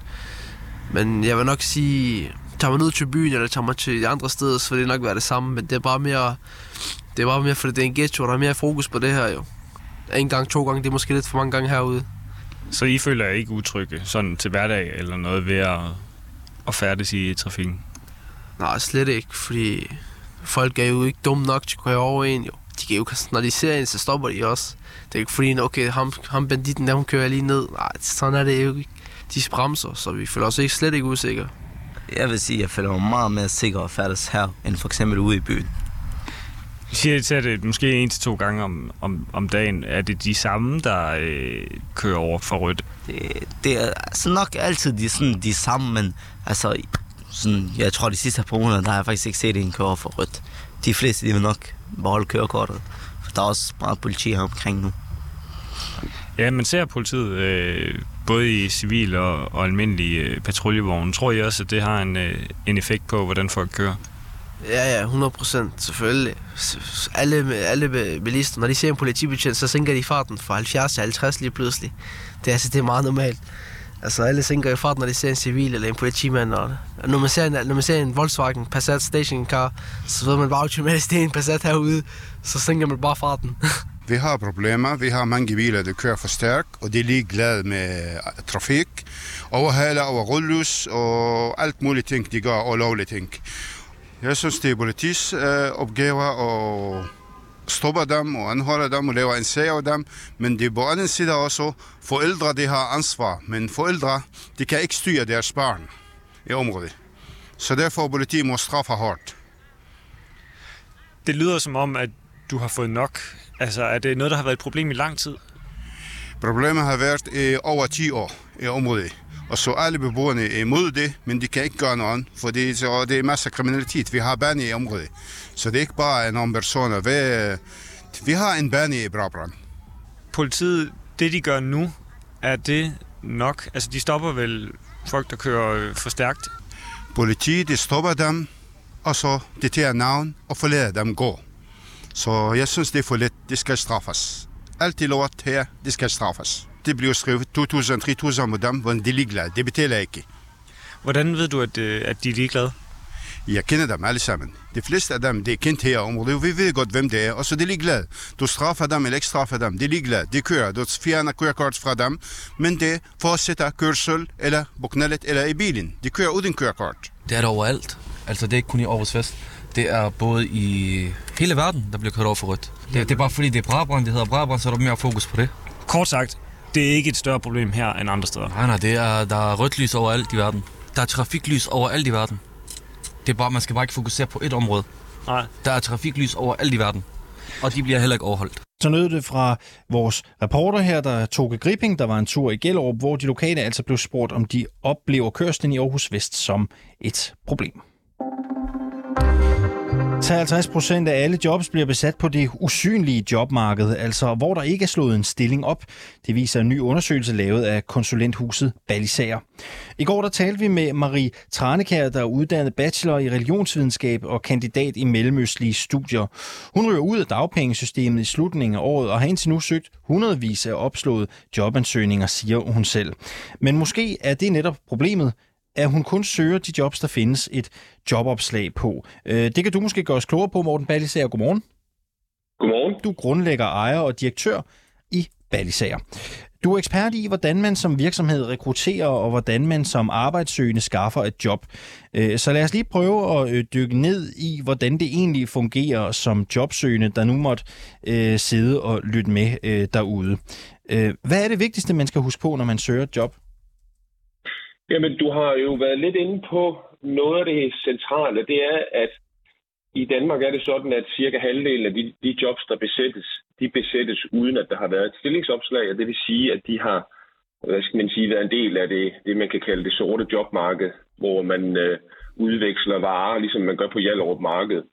men jeg vil nok sige, tager man ud til byen, eller tager man til andre steder, så vil det nok være det samme. Men det er bare mere, det er bare mere, fordi det er en ghetto, der er mere fokus på det her jo. En gang, to gange, det er måske lidt for mange gange herude. Så I føler jer ikke utrygge sådan til hverdag eller noget ved at, at færdes i trafikken? Nej, slet ikke, fordi folk er jo ikke dumme nok til at køre over en jo. De kan jo, når de ser en, så stopper de også. Det er ikke fordi, okay, ham, ham banditten der, hun kører lige ned. Nej, sådan er det jo ikke. De bremser, så vi føler os ikke slet ikke usikre. Jeg vil sige, at jeg føler mig meget mere sikker at færdes her, end for eksempel ude i byen. I siger til, at det måske en til to gange om, om, om dagen. Er det de samme, der øh, kører over for rødt? Det, det er altså nok altid de, sådan, de samme, men altså, sådan, jeg tror, de sidste par måneder, der har jeg faktisk ikke set en køre over for rødt. De fleste, de vil nok beholde kørekortet. For der er også meget politi her omkring nu. Ja, man ser politiet øh, både i civil og, og almindelig øh, patruljevogne. Tror I også, at det har en, øh, en effekt på, hvordan folk kører? Ja, ja, 100 procent, selvfølgelig. Alle, alle bilister, når de ser en politibetjent, så sænker de farten fra 70 til 50 lige pludselig. Det, altså, det er meget normalt. Altså, alle sænker i farten, når de ser en civil eller en politimand. Og når man ser en, når man ser en Volkswagen Passat station car, så ved man bare automatisk, det er en Passat herude. Så sænker man bare farten. Vi har problemer. Vi har mange biler, der kører for stærkt, og de er ligeglade med øh, trafik. Overhaler, over rullus og alt muligt ting, de gør, og lovlige ting. Jeg synes, det er politis øh, opgaver at stoppe dem og anholde dem og lave en sag af dem. Men det er på anden side også, forældre de har ansvar. Men forældre de kan ikke styre deres børn i området. Så derfor politiet må straffe hårdt. Det lyder som om, at du har fået nok. Altså, er det noget, der har været et problem i lang tid? Problemet har været i over 10 år i området. Og så alle beboerne er imod det, men de kan ikke gøre noget, for det, så det er masser af kriminalitet. Vi har bane i området, så det er ikke bare nogle personer. Vi, vi har en bane i Brabrand. Politiet, det de gør nu, er det nok? Altså, de stopper vel folk, der kører for stærkt? Politiet, de stopper dem, og så de tager navn og forlader dem gå. Så jeg synes, det er for lidt. Det skal straffes. Alt det lort her, det skal straffes det bliver skrevet 2.000-3.000 med dem, men de er ligeglade. Det betaler ikke. Hvordan ved du, at, øh, at de er ligeglade? Jeg kender dem alle sammen. De fleste af dem, det er kendt her i området. Vi ved godt, hvem det er, og så er de ligeglade. Du straffer dem eller ikke straffer dem. De er ligeglade. De kører. Du fjerner kørekort fra dem, men det fortsætter kørsel eller på knallet eller i bilen. De kører uden kørekort. Det er der overalt. Altså, det er ikke kun i Aarhus Vest. Det er både i hele verden, der bliver kørt over for rødt. Det, det er bare fordi, det er Brabrand, det hedder Brabrand, så er der mere fokus på det. Kort sagt, det er ikke et større problem her end andre steder. Nej, nej, det er, der er rødt lys overalt i verden. Der er trafiklys overalt i verden. Det er bare, man skal bare ikke fokusere på et område. Nej. Der er trafiklys overalt i verden. Og de bliver heller ikke overholdt. Så nød det fra vores reporter her, der tog Gripping, der var en tur i Gellerup, hvor de lokale altså blev spurgt, om de oplever kørslen i Aarhus Vest som et problem. 53 procent af alle jobs bliver besat på det usynlige jobmarked, altså hvor der ikke er slået en stilling op. Det viser en ny undersøgelse lavet af konsulenthuset Balisager. I går der talte vi med Marie Tranekær, der er uddannet bachelor i religionsvidenskab og kandidat i mellemøstlige studier. Hun ryger ud af dagpengesystemet i slutningen af året og har indtil nu søgt hundredvis af opslået jobansøgninger, siger hun selv. Men måske er det netop problemet, at hun kun søger de jobs, der findes et jobopslag på. Øh, det kan du måske gøre os klogere på, Morten Ballisager. Godmorgen. Godmorgen. Du er grundlægger, ejer og direktør i Ballisager. Du er ekspert i, hvordan man som virksomhed rekrutterer, og hvordan man som arbejdssøgende skaffer et job. Øh, så lad os lige prøve at øh, dykke ned i, hvordan det egentlig fungerer som jobsøgende, der nu måtte sidde og lytte med derude. Hvad er det vigtigste, man skal huske på, når man søger et job? Jamen, du har jo været lidt inde på noget af det centrale. Det er, at i Danmark er det sådan, at cirka halvdelen af de, de jobs, der besættes, de besættes uden, at der har været et stillingsopslag, og det vil sige, at de har hvad skal man sige, været en del af det, det man kan kalde det sorte jobmarked, hvor man øh, udveksler varer, ligesom man gør på Hjallerup Marked.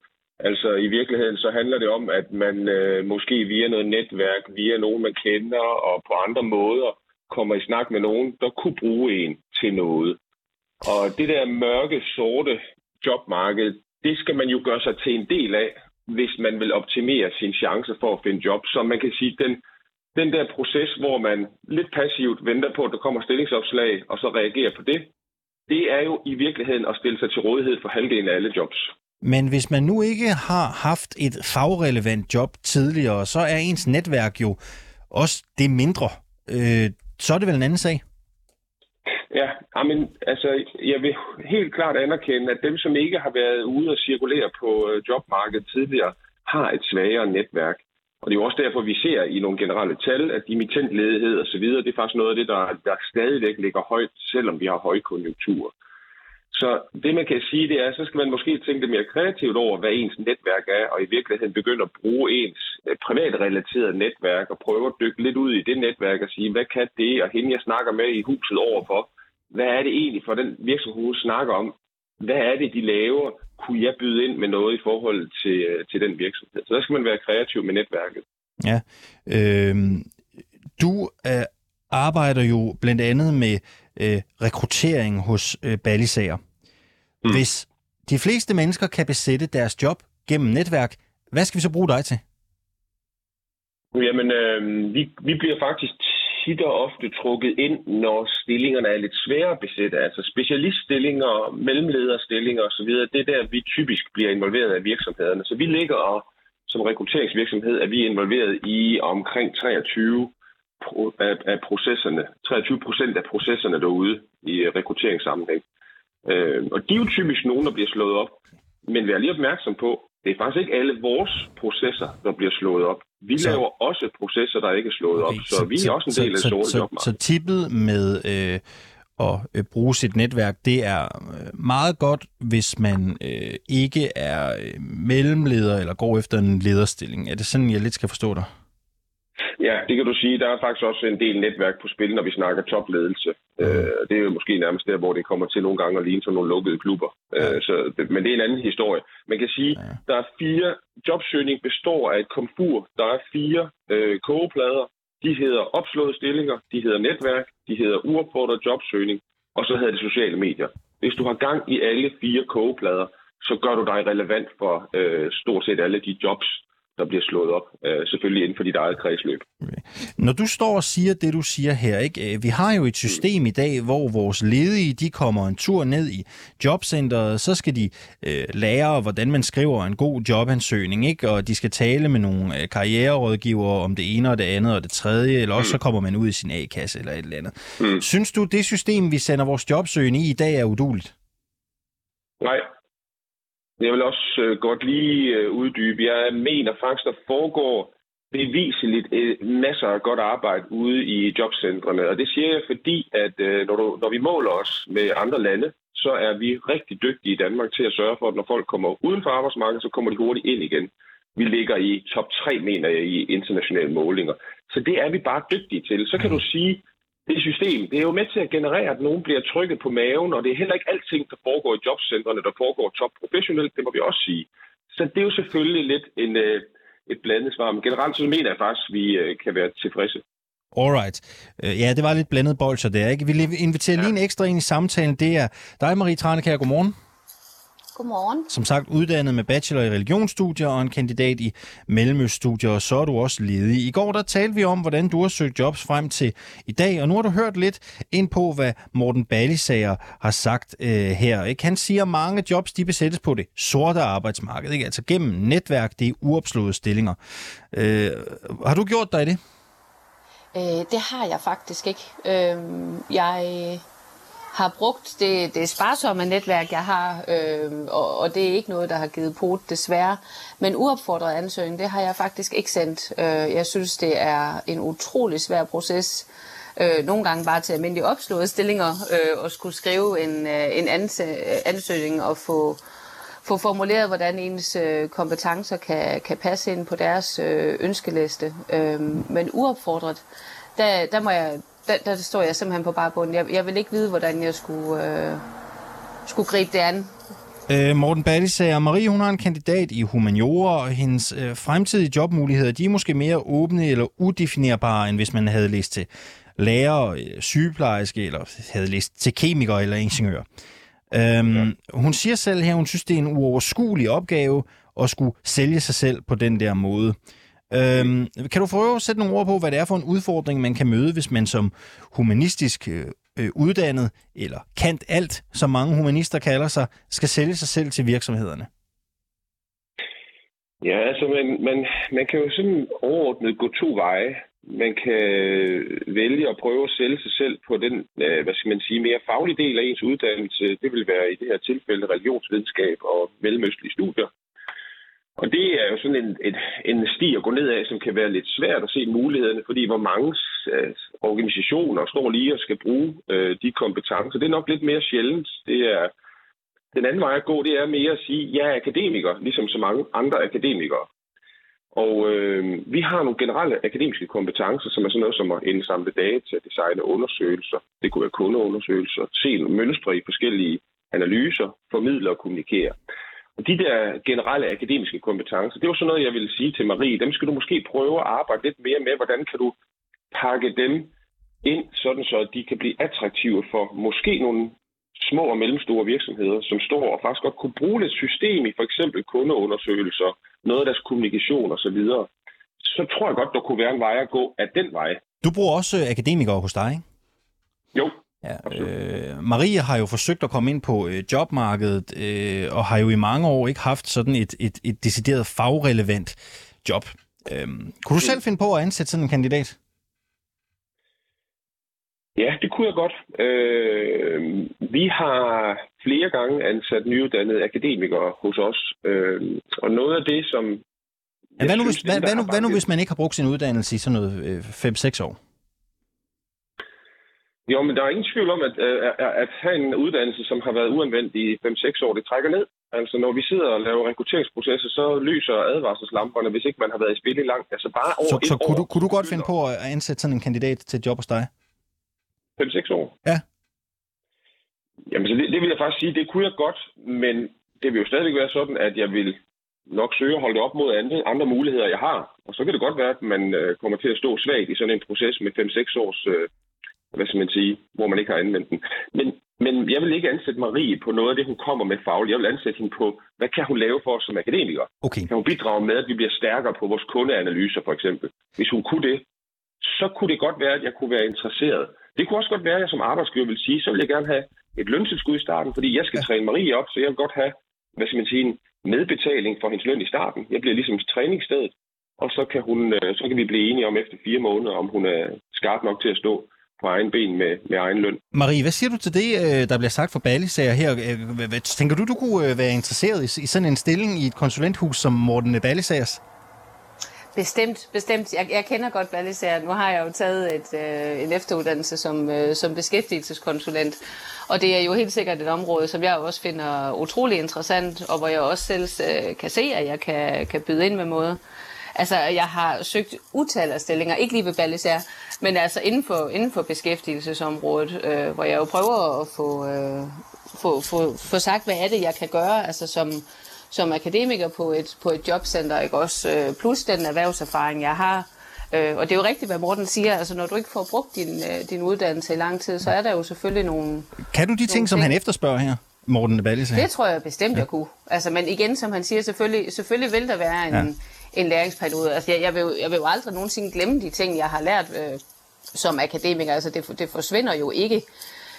Altså i virkeligheden så handler det om, at man øh, måske via noget netværk, via nogen man kender og på andre måder kommer i snak med nogen, der kunne bruge en til noget. Og det der mørke, sorte jobmarked, det skal man jo gøre sig til en del af, hvis man vil optimere sin chance for at finde job. Så man kan sige, den, den der proces, hvor man lidt passivt venter på, at der kommer stillingsopslag, og så reagerer på det, det er jo i virkeligheden at stille sig til rådighed for halvdelen af alle jobs. Men hvis man nu ikke har haft et fagrelevant job tidligere, så er ens netværk jo også det mindre. Øh, så er det vel en anden sag? Ja, men altså, jeg vil helt klart anerkende, at dem, som ikke har været ude og cirkulere på øh, jobmarkedet tidligere, har et svagere netværk. Og det er jo også derfor, vi ser i nogle generelle tal, at dimittentledighed og så videre, det er faktisk noget af det, der, der stadigvæk ligger højt, selvom vi har højkonjunktur. Så det, man kan sige, det er, så skal man måske tænke lidt mere kreativt over, hvad ens netværk er, og i virkeligheden begynde at bruge ens øh, privatrelaterede netværk og prøve at dykke lidt ud i det netværk og sige, hvad kan det, og hende jeg snakker med i huset overfor, hvad er det egentlig for den virksomhed, hun snakker om? Hvad er det, de laver? Kunne jeg byde ind med noget i forhold til, øh, til den virksomhed? Så der skal man være kreativ med netværket. Ja. Øh, du øh, arbejder jo blandt andet med øh, rekruttering hos øh, Ballisager. Mm. Hvis de fleste mennesker kan besætte deres job gennem netværk, hvad skal vi så bruge dig til? Jamen, øh, vi, vi bliver faktisk tit og ofte trukket ind, når stillingerne er lidt svære at besætte. Altså specialiststillinger, mellemlederstillinger osv. Det er der, vi typisk bliver involveret af virksomhederne. Så vi ligger og som rekrutteringsvirksomhed er vi involveret i omkring 23 af, af processerne, 23 procent af processerne derude i rekrutteringssammenhæng. Øh, og de er jo typisk nogen, der bliver slået op. Men vær lige opmærksom på, det er faktisk ikke alle vores processer, der bliver slået op. Vi så, laver også processer, der ikke er slået okay, op, så, så vi er også en del så, af sorte så, så, så tippet med øh, at øh, bruge sit netværk, det er øh, meget godt, hvis man øh, ikke er øh, mellemleder eller går efter en lederstilling. Er det sådan, jeg lidt skal forstå dig? Ja, det kan du sige. Der er faktisk også en del netværk på spil, når vi snakker topledelse. Mm. Øh, det er jo måske nærmest der, hvor det kommer til nogle gange at ligne som nogle lukkede klubber. Ja. Øh, så, men det er en anden historie. Man kan sige, ja. der er fire... Jobsøgning består af et komfur. Der er fire øh, kogeplader. De hedder opslåede stillinger, de hedder netværk, de hedder uopfordret jobsøgning, og så hedder det sociale medier. Hvis du har gang i alle fire kogeplader, så gør du dig relevant for øh, stort set alle de jobs, der bliver slået op. Øh, selvfølgelig inden for dit eget kredsløb. Når du står og siger det, du siger her, ikke? Øh, vi har jo et system i dag, hvor vores ledige, de kommer en tur ned i jobcentret, så skal de øh, lære, hvordan man skriver en god jobansøgning, ikke? og de skal tale med nogle øh, karriererådgivere om det ene og det andet og det tredje, eller også mm. så kommer man ud i sin A-kasse eller et eller andet. Mm. Synes du, det system, vi sender vores jobsøgning i i dag, er uduligt? Nej. Jeg vil også øh, godt lige øh, uddybe. Jeg mener faktisk, der foregår beviseligt øh, masser af godt arbejde ude i jobcentrene. Og det siger jeg, fordi at øh, når, du, når vi måler os med andre lande, så er vi rigtig dygtige i Danmark til at sørge for, at når folk kommer uden for arbejdsmarkedet, så kommer de hurtigt ind igen. Vi ligger i top 3, mener jeg, i internationale målinger. Så det er vi bare dygtige til. Så kan du sige, det system, det er jo med til at generere, at nogen bliver trykket på maven, og det er heller ikke alting, der foregår i jobcentrene, der foregår top professionelt, det må vi også sige. Så det er jo selvfølgelig lidt en, øh, et blandet svar, men generelt så mener jeg faktisk, at vi øh, kan være tilfredse. Alright. Øh, ja, det var lidt blandet bolcher der, ikke? Vi inviterer ja. lige en ekstra ind i samtalen. Det er dig, Marie Tranekær. Godmorgen. Godmorgen. Som sagt uddannet med bachelor i religionsstudier og en kandidat i mellemøststudier, og så er du også ledig. I går der talte vi om, hvordan du har søgt jobs frem til i dag, og nu har du hørt lidt ind på, hvad Morten Ballisager har sagt øh, her. Ikke? Han siger, at mange jobs de besættes på det sorte arbejdsmarked, ikke? altså gennem netværk, det er uopslåede stillinger. Øh, har du gjort dig det? Øh, det har jeg faktisk ikke. Øh, jeg har brugt det, det sparsomme netværk, jeg har, øh, og, og det er ikke noget, der har givet pot, desværre. Men uopfordret ansøgning, det har jeg faktisk ikke sendt. Øh, jeg synes, det er en utrolig svær proces. Øh, nogle gange bare til almindelige opslåede stillinger, øh, og skulle skrive en, øh, en ansøgning og få, få formuleret, hvordan ens øh, kompetencer kan, kan passe ind på deres øh, ønskeliste. Øh, men uopfordret, der, der må jeg der, der står jeg simpelthen på bare bunden. Jeg, jeg vil ikke vide, hvordan jeg skulle, øh, skulle gribe det an. Øh, Morten Balli sagde, at Marie hun har en kandidat i humaniora, og hendes øh, fremtidige jobmuligheder de er måske mere åbne eller udefinerbare, end hvis man havde læst til lærer, øh, sygeplejerske, eller havde læst til kemiker eller ingeniør. Øhm, ja. Hun siger selv her, hun synes, det er en uoverskuelig opgave at skulle sælge sig selv på den der måde. Øhm, kan du prøve at sætte nogle ord på, hvad det er for en udfordring, man kan møde, hvis man som humanistisk øh, øh, uddannet, eller kant alt, som mange humanister kalder sig, skal sælge sig selv til virksomhederne? Ja, altså man, man, man kan jo sådan overordnet gå to veje. Man kan vælge at prøve at sælge sig selv på den, øh, hvad skal man sige, mere faglige del af ens uddannelse. Det vil være i det her tilfælde religionsvidenskab og mellemøstlige studier. Og det er jo sådan en, et, en sti at gå ned af, som kan være lidt svært at se mulighederne, fordi hvor mange øh, organisationer står lige og skal bruge øh, de kompetencer. Det er nok lidt mere sjældent. Det er, den anden vej at gå, det er mere at sige, at jeg er akademiker, ligesom så mange andre akademikere. Og øh, vi har nogle generelle akademiske kompetencer, som er sådan noget som at indsamle data, designe undersøgelser, det kunne være kundeundersøgelser, se mønstre i forskellige analyser, formidle og kommunikere. Og de der generelle akademiske kompetencer, det er jo sådan noget, jeg vil sige til Marie, dem skal du måske prøve at arbejde lidt mere med. Hvordan kan du pakke dem ind, sådan så de kan blive attraktive for måske nogle små og mellemstore virksomheder, som står og faktisk godt kunne bruge et system i for eksempel kundeundersøgelser, noget af deres kommunikation osv., så, så tror jeg godt, der kunne være en vej at gå af den vej. Du bruger også akademikere hos dig, ikke? Jo, Ja, øh, Marie har jo forsøgt at komme ind på øh, jobmarkedet, øh, og har jo i mange år ikke haft sådan et, et, et decideret fagrelevant job. Øh, kunne du selv finde på at ansætte sådan en kandidat? Ja, det kunne jeg godt. Øh, vi har flere gange ansat nyuddannede akademikere hos os, øh, og noget af det, som... Ja, hvad, nu, synes, hvis, hvad, hvad, nu, hvad nu, hvis man ikke har brugt sin uddannelse i sådan noget øh, 5-6 år? Jo, men der er ingen tvivl om, at, at, at have en uddannelse, som har været uanvendt i 5-6 år, det trækker ned. Altså, når vi sidder og laver rekrutteringsprocesser, så lyser advarselslamperne, hvis ikke man har været i spil i langt. Altså, bare over så, så kunne, du, kunne du godt finde på at ansætte sådan en kandidat til et job hos dig? 5-6 år? Ja. Jamen, så det, det vil jeg faktisk sige, det kunne jeg godt, men det vil jo stadigvæk være sådan, at jeg vil nok søge at holde det op mod andre, andre muligheder, jeg har. Og så kan det godt være, at man øh, kommer til at stå svagt i sådan en proces med 5-6 års øh, hvad skal man sige, hvor man ikke har anvendt den. Men, Men jeg vil ikke ansætte Marie på noget af det, hun kommer med fagligt. Jeg vil ansætte hende på, hvad kan hun lave for os som akademiker? Okay. Kan hun bidrage med, at vi bliver stærkere på vores kundeanalyser, for eksempel? Hvis hun kunne det, så kunne det godt være, at jeg kunne være interesseret. Det kunne også godt være, at jeg som arbejdsgiver vil sige, så vil jeg gerne have et løntilskud i starten, fordi jeg skal ja. træne Marie op, så jeg vil godt have, hvad skal man sige, en medbetaling for hendes løn i starten. Jeg bliver ligesom træningsstedet, og så kan, hun, øh, så kan vi blive enige om efter fire måneder, om hun er skarp nok til at stå på egen ben med, med egen løn. Marie, hvad siger du til det, øh, der bliver sagt for Ballisager her? Øh, hvad- Tænker du, du kunne øh, være interesseret i i sådan en stilling i et konsulenthus som Morten Ballisagers? Bestemt, bestemt. Jeg, jeg kender godt Ballisager. Nu har jeg jo taget et, øh, en efteruddannelse som, øh, som beskæftigelseskonsulent. Og det er jo helt sikkert et område, som jeg også finder utrolig interessant, og hvor jeg også selv øh, kan se, at jeg kan, kan byde ind med måde. Altså, jeg har søgt utal af stillinger, ikke lige ved Ballisager, men altså inden for, inden for beskæftigelsesområdet, øh, hvor jeg jo prøver at få, øh, få, få, få sagt, hvad er det, jeg kan gøre, altså som, som akademiker på et, på et jobcenter, ikke også? Øh, plus den erhvervserfaring, jeg har. Øh, og det er jo rigtigt, hvad Morten siger, altså når du ikke får brugt din, øh, din uddannelse i lang tid, så er der jo selvfølgelig nogle... Kan du de ting, som han efterspørger her, Morten Ballisager? Det tror jeg bestemt, jeg kunne. Altså, men igen, som han siger, selvfølgelig, selvfølgelig vil der være en, Ja. En læringsperiode. Altså, jeg, jeg, vil, jo- jeg vil jo aldrig nogensinde glemme de ting, jeg har lært øh, som akademiker. Altså, det, det forsvinder jo ikke.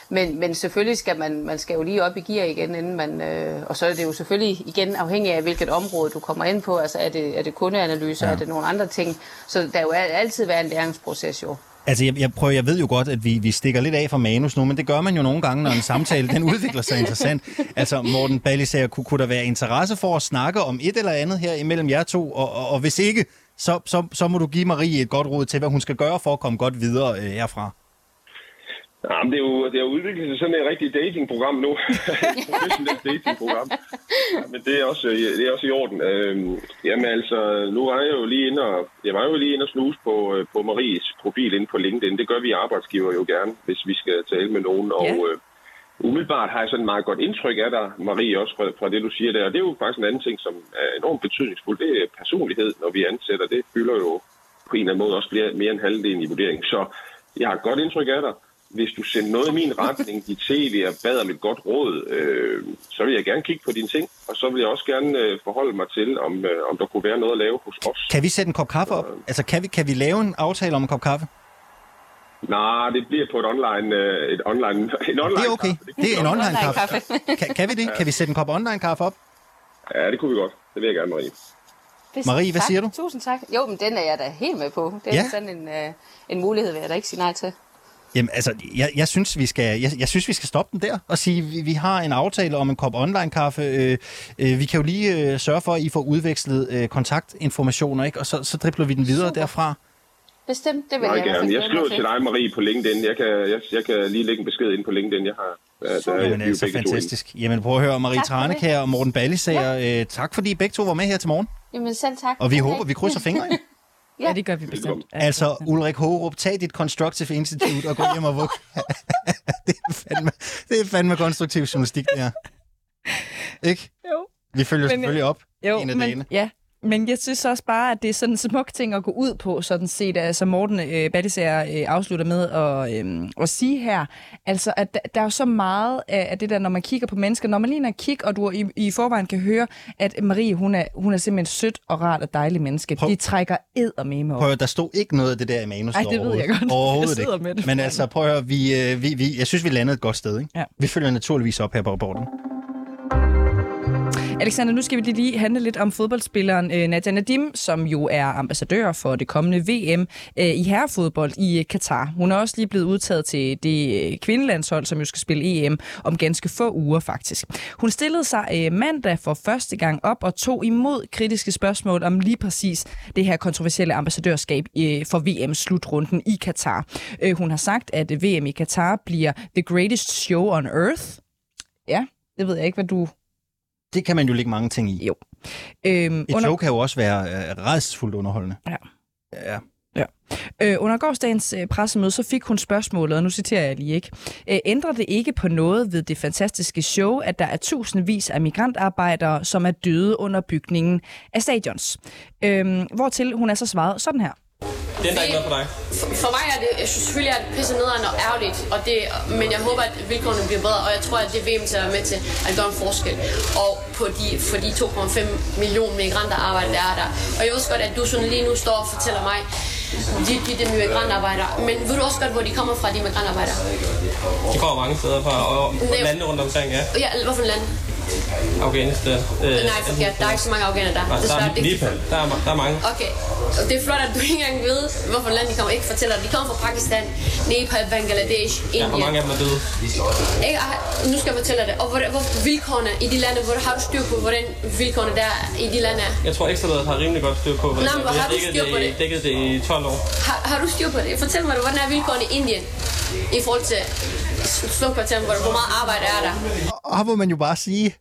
Men, men selvfølgelig skal man, man skal jo lige op i gear igen, inden man, øh, og så er det jo selvfølgelig igen afhængig af, hvilket område du kommer ind på. Altså er det, er det kundeanalyser, Ja. er det nogle andre ting? Så der vil jo altid være en læringsproces jo. Altså, jeg, jeg, prøver, jeg ved jo godt, at vi, vi stikker lidt af fra manus nu, men det gør man jo nogle gange, når en samtale den udvikler sig interessant. Altså, Morten Ballisager, kunne, kunne der være interesse for at snakke om et eller andet her imellem jer to? Og, og, og hvis ikke, så, så, så må du give Marie et godt råd til, hvad hun skal gøre for at komme godt videre øh, herfra. Ja, men det er jo det er jo udviklet sig sådan et rigtigt datingprogram nu. Et professionelt datingprogram. Ja, men det er også, det er også i orden. Øhm, jamen altså, nu var jeg jo lige inde og, jeg var jo lige inde og snuse på, øh, på Maries profil inde på LinkedIn. Det gør vi arbejdsgiver jo gerne, hvis vi skal tale med nogen. Og øh, umiddelbart har jeg sådan et meget godt indtryk af dig, Marie, også fra, fra det, du siger der. Og det er jo faktisk en anden ting, som er enormt betydningsfuld. Det er personlighed, når vi ansætter. Det fylder jo på en eller anden måde også mere, mere end halvdelen i vurderingen. Så jeg har et godt indtryk af dig. Hvis du sender noget i min retning, dit tv og bad om et godt råd, øh, så vil jeg gerne kigge på dine ting. Og så vil jeg også gerne øh, forholde mig til, om, øh, om der kunne være noget at lave hos os. Kan vi sætte en kop kaffe op? Altså, kan vi, kan vi lave en aftale om en kop kaffe? Nej, det bliver på et online... Øh, et online en online Det er okay. kaffe. Det er en online kaffe. Online-kaffe. Kan, kan vi det? Kan vi sætte en kop online kaffe op? Ja, det kunne vi godt. Det vil jeg gerne, Marie. Det- Marie, hvad tak. siger du? Tusind tak. Jo, men den er jeg da helt med på. Det er Ja. ja. sådan en, øh, en mulighed, vil jeg da ikke sige nej til. Jamen, altså, jeg, jeg, synes, vi skal, jeg, jeg synes, vi skal stoppe den der og sige, vi, vi har en aftale om en kop online-kaffe. Øh, øh, vi kan jo lige øh, sørge for, at I får udvekslet øh, kontaktinformationer, ikke? og så, så dribler vi den videre Super. derfra. Bestemt, det vil Meget jeg gerne. Jeg skriver til dig, Marie, på LinkedIn. Jeg kan, jeg, jeg kan lige lægge en besked ind på LinkedIn. Jeg har, ja, der er Jamen, er altså, to fantastisk. Jamen, prøv at høre, Marie. Tranekær og Morten Ballisager, ja. øh, tak fordi I begge to var med her til morgen. Jamen selv tak. Og vi Okay. håber, vi krydser fingre. Ja, det gør vi bestemt. Ja, Altså, Ulrik Hårup, tag dit Constructive Institute og gå hjem og vug. det, er fandme, det er fandme konstruktiv journalistik, det her. Ikke? Jo. Vi følger Men- selvfølgelig op Jo, en af men, dagene. ja. Men jeg synes også bare, at det er sådan en smuk ting at gå ud på, sådan set, som Morten øh, Battisager øh, afslutter med at, øh, at sige her. Altså, at der, der er jo så meget af, af det der, når man kigger på mennesker. Når man lige når kig, og du i, i forvejen kan høre, at Marie, hun er, hun er simpelthen sødt og rart og dejligt menneske. Prøv- De trækker eddermame op. Prøv at høre, der stod ikke noget af det der i manus Ej, det ved jeg godt. Jeg Overhovedet ikke. med det Men altså, prøv at vi, øh, vi, vi, jeg synes, vi landede et godt sted. Ikke? Ja. Vi følger naturligvis op her på rapporten. Alexander, nu skal vi lige- handle lidt om fodboldspilleren øh, Nadia Nadim, som jo er ambassadør for det kommende VM øh, i herrefodbold i øh, Katar. Hun er også lige blevet udtaget til det øh, kvindelandshold, som jo skal spille EM om ganske få uger faktisk. Hun stillede sig øh, mandag for første gang op og tog imod kritiske spørgsmål om lige præcis det her kontroversielle ambassadørskab øh, for VM-slutrunden i Katar. Øh, hun har sagt, at VM i Katar bliver the greatest show on earth. Ja, det ved jeg ikke, hvad du det kan man jo lægge mange ting i. Jo. Øhm, Et show kan jo også være øh, redsfuldt underholdende. Ja. Ja. Ja. Øh, under gårsdagens øh, pressemøde, så fik hun spørgsmålet, og nu citerer jeg lige ikke. Øh, ændrer det ikke på noget ved det fantastiske show, at der er tusindvis af migrantarbejdere, som er døde under bygningen af stadions? Øh, hvortil hun er så svaret sådan her. Det ændrer ikke noget for dig. For, for mig er det, jeg synes selvfølgelig er det pisse nederen og ærgerligt, og det, men jeg håber, at vilkårene bliver bedre, og jeg tror, at det er VM til at være med til at gøre en forskel. Og på de, for de 2,5 millioner migranter arbejder, der er der. Og jeg ved godt, at du sådan lige nu står og fortæller mig, de, de, de migrantarbejdere. Men ved du også godt, hvor de kommer fra, de migrantarbejdere? De kommer mange steder fra, og, og lande rundt omkring, ja. Ja, hvorfor land? Afghanistan. Øh, Nej, forkert. Der er ikke så mange afghanere der. Der, der, er, Nepal. Der, er, der er mange. Okay, og det er flot, at du ikke engang ved, hvorfor land de kommer. Ikke fortæller, de kommer fra Pakistan, Nepal, Bangladesh, Ja, Indien. og mange af dem er døde. Ikke? Og Nu skal jeg fortælle dig. Og hvor, hvor vilkårene i de lande, hvor har du styr på, hvordan vilkårene der i de lande er? Jeg tror Ekstrabladet har rimelig godt styr på, hvordan Nå, men hvor vi har du dækket styr på det, i- det? dækket det i 12 år. Har, har du styr på det? Fortæl mig, hvordan er vilkårene i Indien i forhold til slumkvarteren, hvor, hvor meget arbejde er der? Og må man jo bare sige,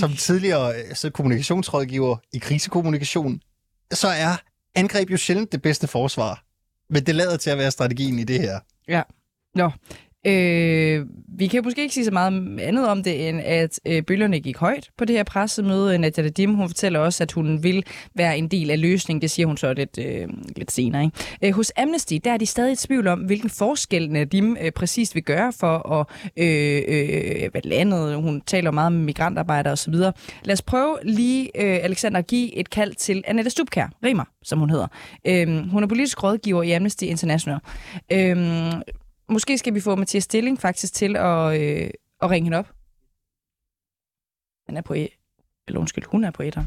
som tidligere øh, så kommunikationsrådgiver i krisekommunikation, så er angreb jo sjældent det bedste forsvar. Men det lader til at være strategien i det her. Ja. Nå. Øh, vi kan måske ikke sige så meget andet om det, end at øh, bølgerne gik højt på det her pressemøde. Nadia Dim, hun fortæller også, at hun vil være en del af løsningen. Det siger hun så lidt, øh, lidt senere. Ikke? Øh, hos Amnesty, der er de stadig i tvivl om, hvilken forskel Nadim øh, præcis vil gøre for at øh, øh, hvad landet. Hun taler meget om migrantarbejdere osv. Lad os prøve lige, øh, Alexander, at give et kald til Annette Stubkær, Rimer, som hun hedder. Øh, hun er politisk rådgiver i Amnesty International. Øh, Måske skal vi få Mathias Stilling faktisk til at, øh, at ringe hende op. Han er på e eller undskyld, hun er på etter.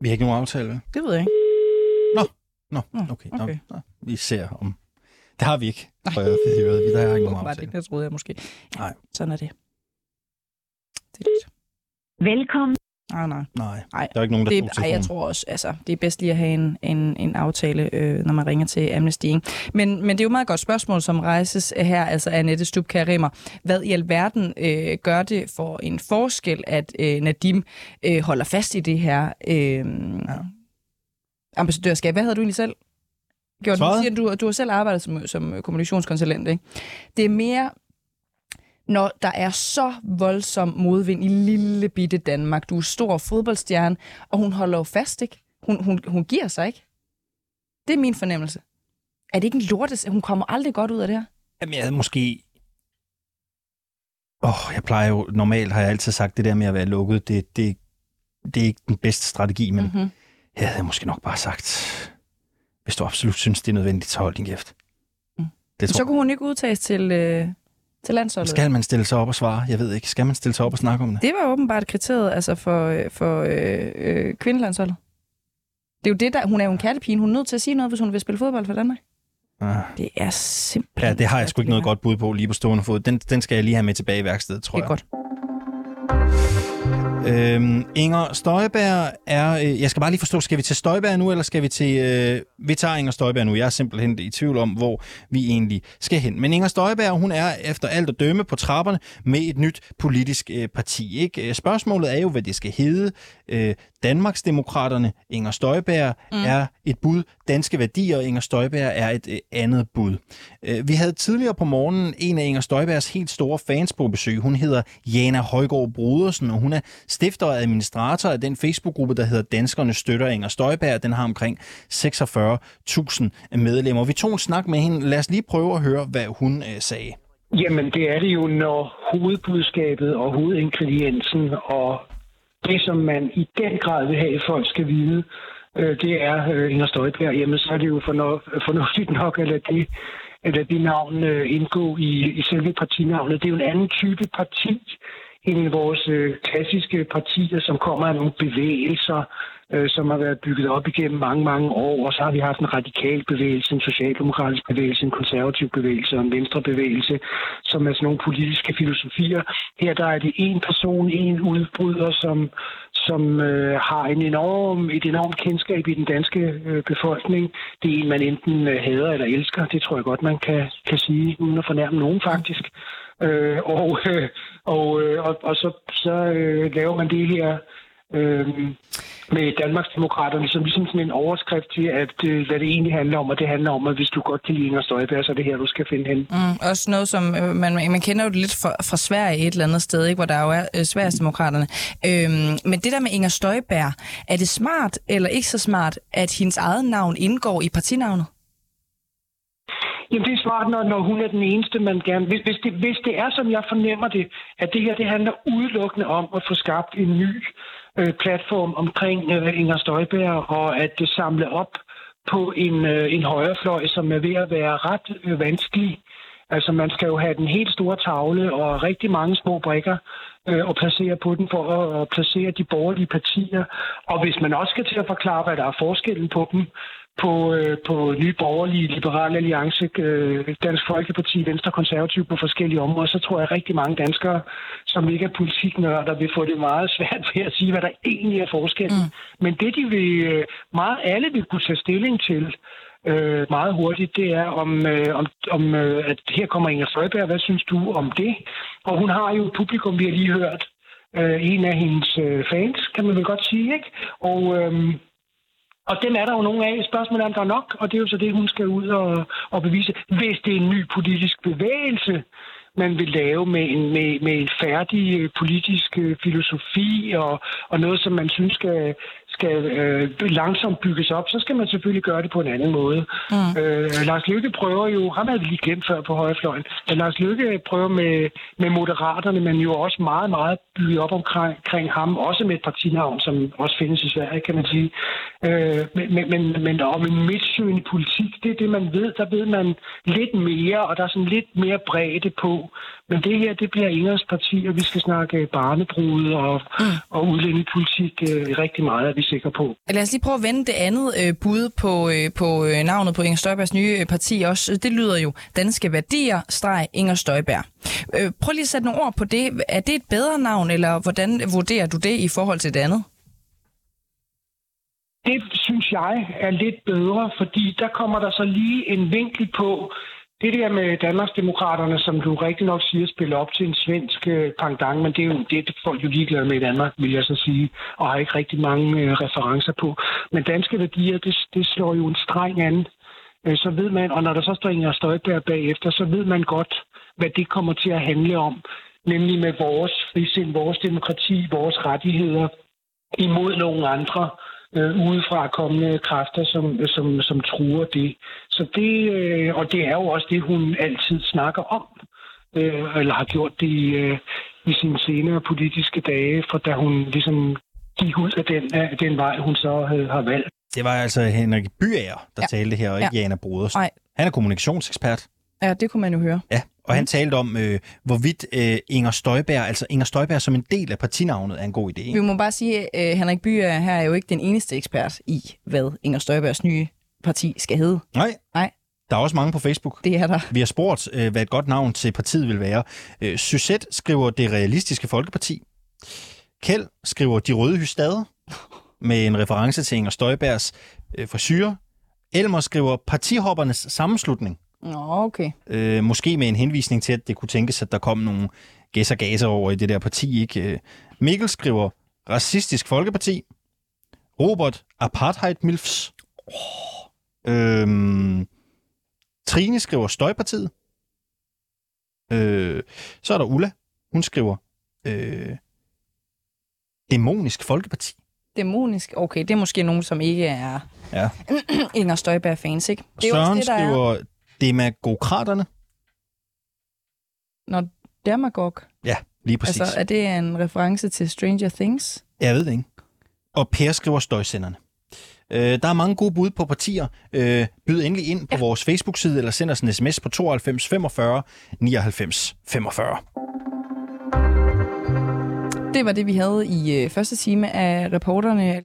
Vi har ikke nogen aftale, vel? Det ved jeg ikke. Nå, nå, okay. Nå, okay. nå, vi ser om... Det har vi ikke, tror jeg. Vi der har ikke nogen aftale. det troede jeg måske. Nej. Sådan er det. det er lidt. Velkommen. Nej, nej. Nej, nej. der er ikke nogen, der det, tog ej, jeg tror også, altså, det er bedst lige at have en, en, en aftale, øh, når man ringer til Amnesty. Ikke? Men, men det er jo et meget godt spørgsmål, som rejses her, altså Annette Stubkær Rimmer. Hvad i alverden øh, gør det for en forskel, at øh, Nadim øh, holder fast i det her øh, ja. ambassadørskab? Hvad havde du egentlig selv gjort? Du siger, du, du har selv arbejdet som, som kommunikationskonsulent. Ikke? Det er mere når der er så voldsom modvind i lille bitte Danmark. Du er stor fodboldstjerne, og hun holder jo fast, ikke? Hun, hun, hun giver sig ikke. Det er min fornemmelse. Er det ikke en lortes? Hun kommer aldrig godt ud af det her. Jamen, jeg havde måske... Åh, oh, jeg plejer jo... Normalt har jeg altid sagt, det der med at være lukket, det, det, det er ikke den bedste strategi, men Mhm. mm-hmm. jeg havde måske nok bare sagt, hvis du absolut synes, det er nødvendigt, så hold din kæft. Det Så tror, kunne hun ikke udtages til, øh, til landsholdet. skal man stille sig op og svare? Jeg ved ikke. Skal man stille sig op og snakke om det? Det var åbenbart kriteriet altså for, øh, for øh, øh, kvindelandsholdet. Det er jo det, der... Hun er jo en kattepine. Hun er nødt til at sige noget, hvis hun vil spille fodbold for Danmark. Ah. Det er simpelthen... Ja, det har jeg sgu ikke noget godt bud på lige på stående fod. Den, den skal jeg lige have med tilbage i værkstedet, tror Det er jeg. godt. Øhm, Inger Støjberg er... Øh, jeg skal bare lige forstå, skal vi til Støjberg nu, eller skal vi til... Øh, vi tager Inger Støjberg nu. Jeg er simpelthen i tvivl om, hvor vi egentlig skal hen. Men Inger Støjberg, hun er efter alt at dømme på trapperne med et nyt politisk øh, parti. Ikke? Øh, Spørgsmålet er jo, hvad det skal hedde. Øh, Danmarksdemokraterne, Inger Støjberg, mm. er et bud. Danske værdier, Inger Støjberg er et øh, andet bud. Øh, vi havde tidligere på morgenen en af Inger Støjbergs helt store fans på besøg. Hun hedder Jana Højgaard Brodersen, og hun er stifter og administrator af den Facebook-gruppe, der hedder Danskerne Støtter Inger Støjberg. Den har omkring 46.000 medlemmer. Vi tog en snak med hende. Lad os lige prøve at høre, hvad hun øh, sagde. Jamen, det er det jo, når hovedbudskabet og hovedingrediensen og det, som man i den grad vil have, at folk skal vide, øh, det er øh, Inger Støjberg. Jamen, så er det jo forno- fornuftigt nok at lade det, at lade det navn øh, indgå i, i selve partinavnet. Det er jo en anden type parti end vores øh, klassiske partier, som kommer af nogle bevægelser, øh, som har været bygget op igennem mange, mange år. Og så har vi haft en radikal bevægelse, en socialdemokratisk bevægelse, en konservativ bevægelse og en venstrebevægelse, som er sådan nogle politiske filosofier. Her der er det en person, en udbryder, som, som øh, har en enorm, et enormt kendskab i den danske øh, befolkning. Det er en, man enten øh, hader eller elsker. Det tror jeg godt, man kan, kan sige, uden at fornærme nogen faktisk. Øh, og, øh, og, øh, og, og så, så øh, laver man det her øh, med Danmarksdemokraterne, som ligesom sådan en overskrift til, at øh, hvad det egentlig handler om, og det handler om, at hvis du godt kan lide Inger Støjberg, så er det her, du skal finde hen. Mm, også noget, som øh, man, man kender jo det lidt fra, fra Sverige et eller andet sted, ikke, hvor der jo er øh, Sverigesdemokraterne. Øhm, men det der med Inger Støjberg, er det smart eller ikke så smart, at hendes eget navn indgår i partinavnet? Jamen, det er smart, når, når hun er den eneste, man gerne... Hvis, hvis, det, hvis det er, som jeg fornemmer det, at det her det handler udelukkende om at få skabt en ny øh, platform omkring øh, Inger Støjberg, og at det samle op på en, øh, en højrefløj, som er ved at være ret øh, vanskelig. Altså, man skal jo have den helt store tavle og rigtig mange små brikker øh, og placere på den for at, at placere de borgerlige partier. Og hvis man også skal til at forklare, hvad der er forskellen på dem, på, øh, på Nye Borgerlige, Liberale Alliance, øh, Dansk Folkeparti, Venstre Konservativ på forskellige områder, så tror jeg at rigtig mange danskere, som ikke er politiknørder, vil få det meget svært ved at sige, hvad der egentlig er forskellen. Mm. Men det, de vil, øh, meget alle vil kunne tage stilling til, øh, meget hurtigt, det er om, øh, om, om øh, at her kommer Inger Støjberg, hvad synes du om det? Og hun har jo et publikum, vi har lige hørt, øh, en af hendes øh, fans, kan man vel godt sige, ikke? Og, øh, og den er der jo nogen af. Spørgsmålet er, om der er nok, og det er jo så det, hun skal ud og, og bevise. Hvis det er en ny politisk bevægelse, man vil lave med en, med, med en færdig politisk øh, filosofi og, og noget, som man synes skal, skal øh, langsomt bygges op, så skal man selvfølgelig gøre det på en anden måde. Mm. Øh, Lars Lykke prøver jo, ham havde vi lige glemt før på højrefløjen, at Lars Lykke prøver med, med moderaterne, men jo også meget, meget bygget op omkring, omkring ham, også med et partinavn, som også findes i Sverige, kan man sige. Øh, men, men, men om en midtsøgende politik, det er det, man ved. Der ved man lidt mere, og der er sådan lidt mere bredde på. Men det her, det bliver Ingers parti, og vi skal snakke barnebrud og, mm. og udlændingepolitik øh, rigtig meget, er vi sikre på. Lad os lige prøve at vende det andet øh, bud på, øh, på øh, navnet på Inger Støjbergs nye øh, parti også. Det lyder jo Danske Værdier, streg Inger Støjberg. Øh, prøv lige at sætte nogle ord på det. Er det et bedre navn, eller hvordan vurderer du det i forhold til det andet? Det synes jeg er lidt bedre, fordi der kommer der så lige en vinkel på, det der med Danmarksdemokraterne, som du rigtig nok siger, spiller op til en svensk øh, pangdang, men det er jo det, folk jo ligeglade med i Danmark, vil jeg så sige, og har ikke rigtig mange øh, referencer på. Men danske værdier, det, det slår jo en streng an. Øh, så ved man, og når der så står Inger Støjberg bagefter, så ved man godt, hvad det kommer til at handle om. Nemlig med vores frisind, vores demokrati, vores rettigheder imod nogle andre øh, udefra kommende kræfter, som, som, som truer det. Så det, øh, og det er jo også det, hun altid snakker om, øh, eller har gjort det i, øh, i sine senere politiske dage, for da hun ligesom gik ud af den, af den vej, hun så havde, har valgt. Det var altså Henrik Byager, der ja. talte her, og ikke ja. Jana Brodersen. Nej. Han er kommunikationsekspert. Ja, det kunne man jo høre. Ja, og han talte om, øh, hvorvidt øh, Inger Støjberg, altså Inger Støjberg som en del af partinavnet, er en god idé. Vi må bare sige, at øh, Henrik Byer her er jo ikke den eneste ekspert i, hvad Inger Støjbergs nye parti skal hedde. Nej. Nej. Der er også mange på Facebook. Det er der. Vi har spurgt, øh, hvad et godt navn til partiet vil være. Øh, Suzette skriver Det Realistiske Folkeparti. Kjeld skriver De Røde Hystade, med en reference til Inger Støjbergs øh, frisyrer. Elmer skriver Partihoppernes Sammenslutning. Nå, okay. Øh, måske med en henvisning til, at det kunne tænkes, at der kom nogle gæs og gaser over i det der parti. Ikke? Øh, Mikkel skriver Racistisk Folkeparti. Robert Apartheid Milfs. Oh. Øhm, Trine skriver Støjpartiet. Øh, så er der Ulla. Hun skriver øh, Dæmonisk Folkeparti. Dæmonisk? Okay, det er måske nogen, som ikke er Ja. Inger Støjberg-fans, ikke? Det er Søren også det, der er. Skriver Demagokraterne. Når Dermagog, Ja, lige præcis. altså er det en reference til Stranger Things? Jeg ved det ikke. Og Per skriver støjsenderne. Øh, der er mange gode bud på partier. Øh, byd endelig ind på ja. vores Facebook-side, eller send os en sms på 92 45 99 45. Det var det, vi havde i øh, første time af reporterne.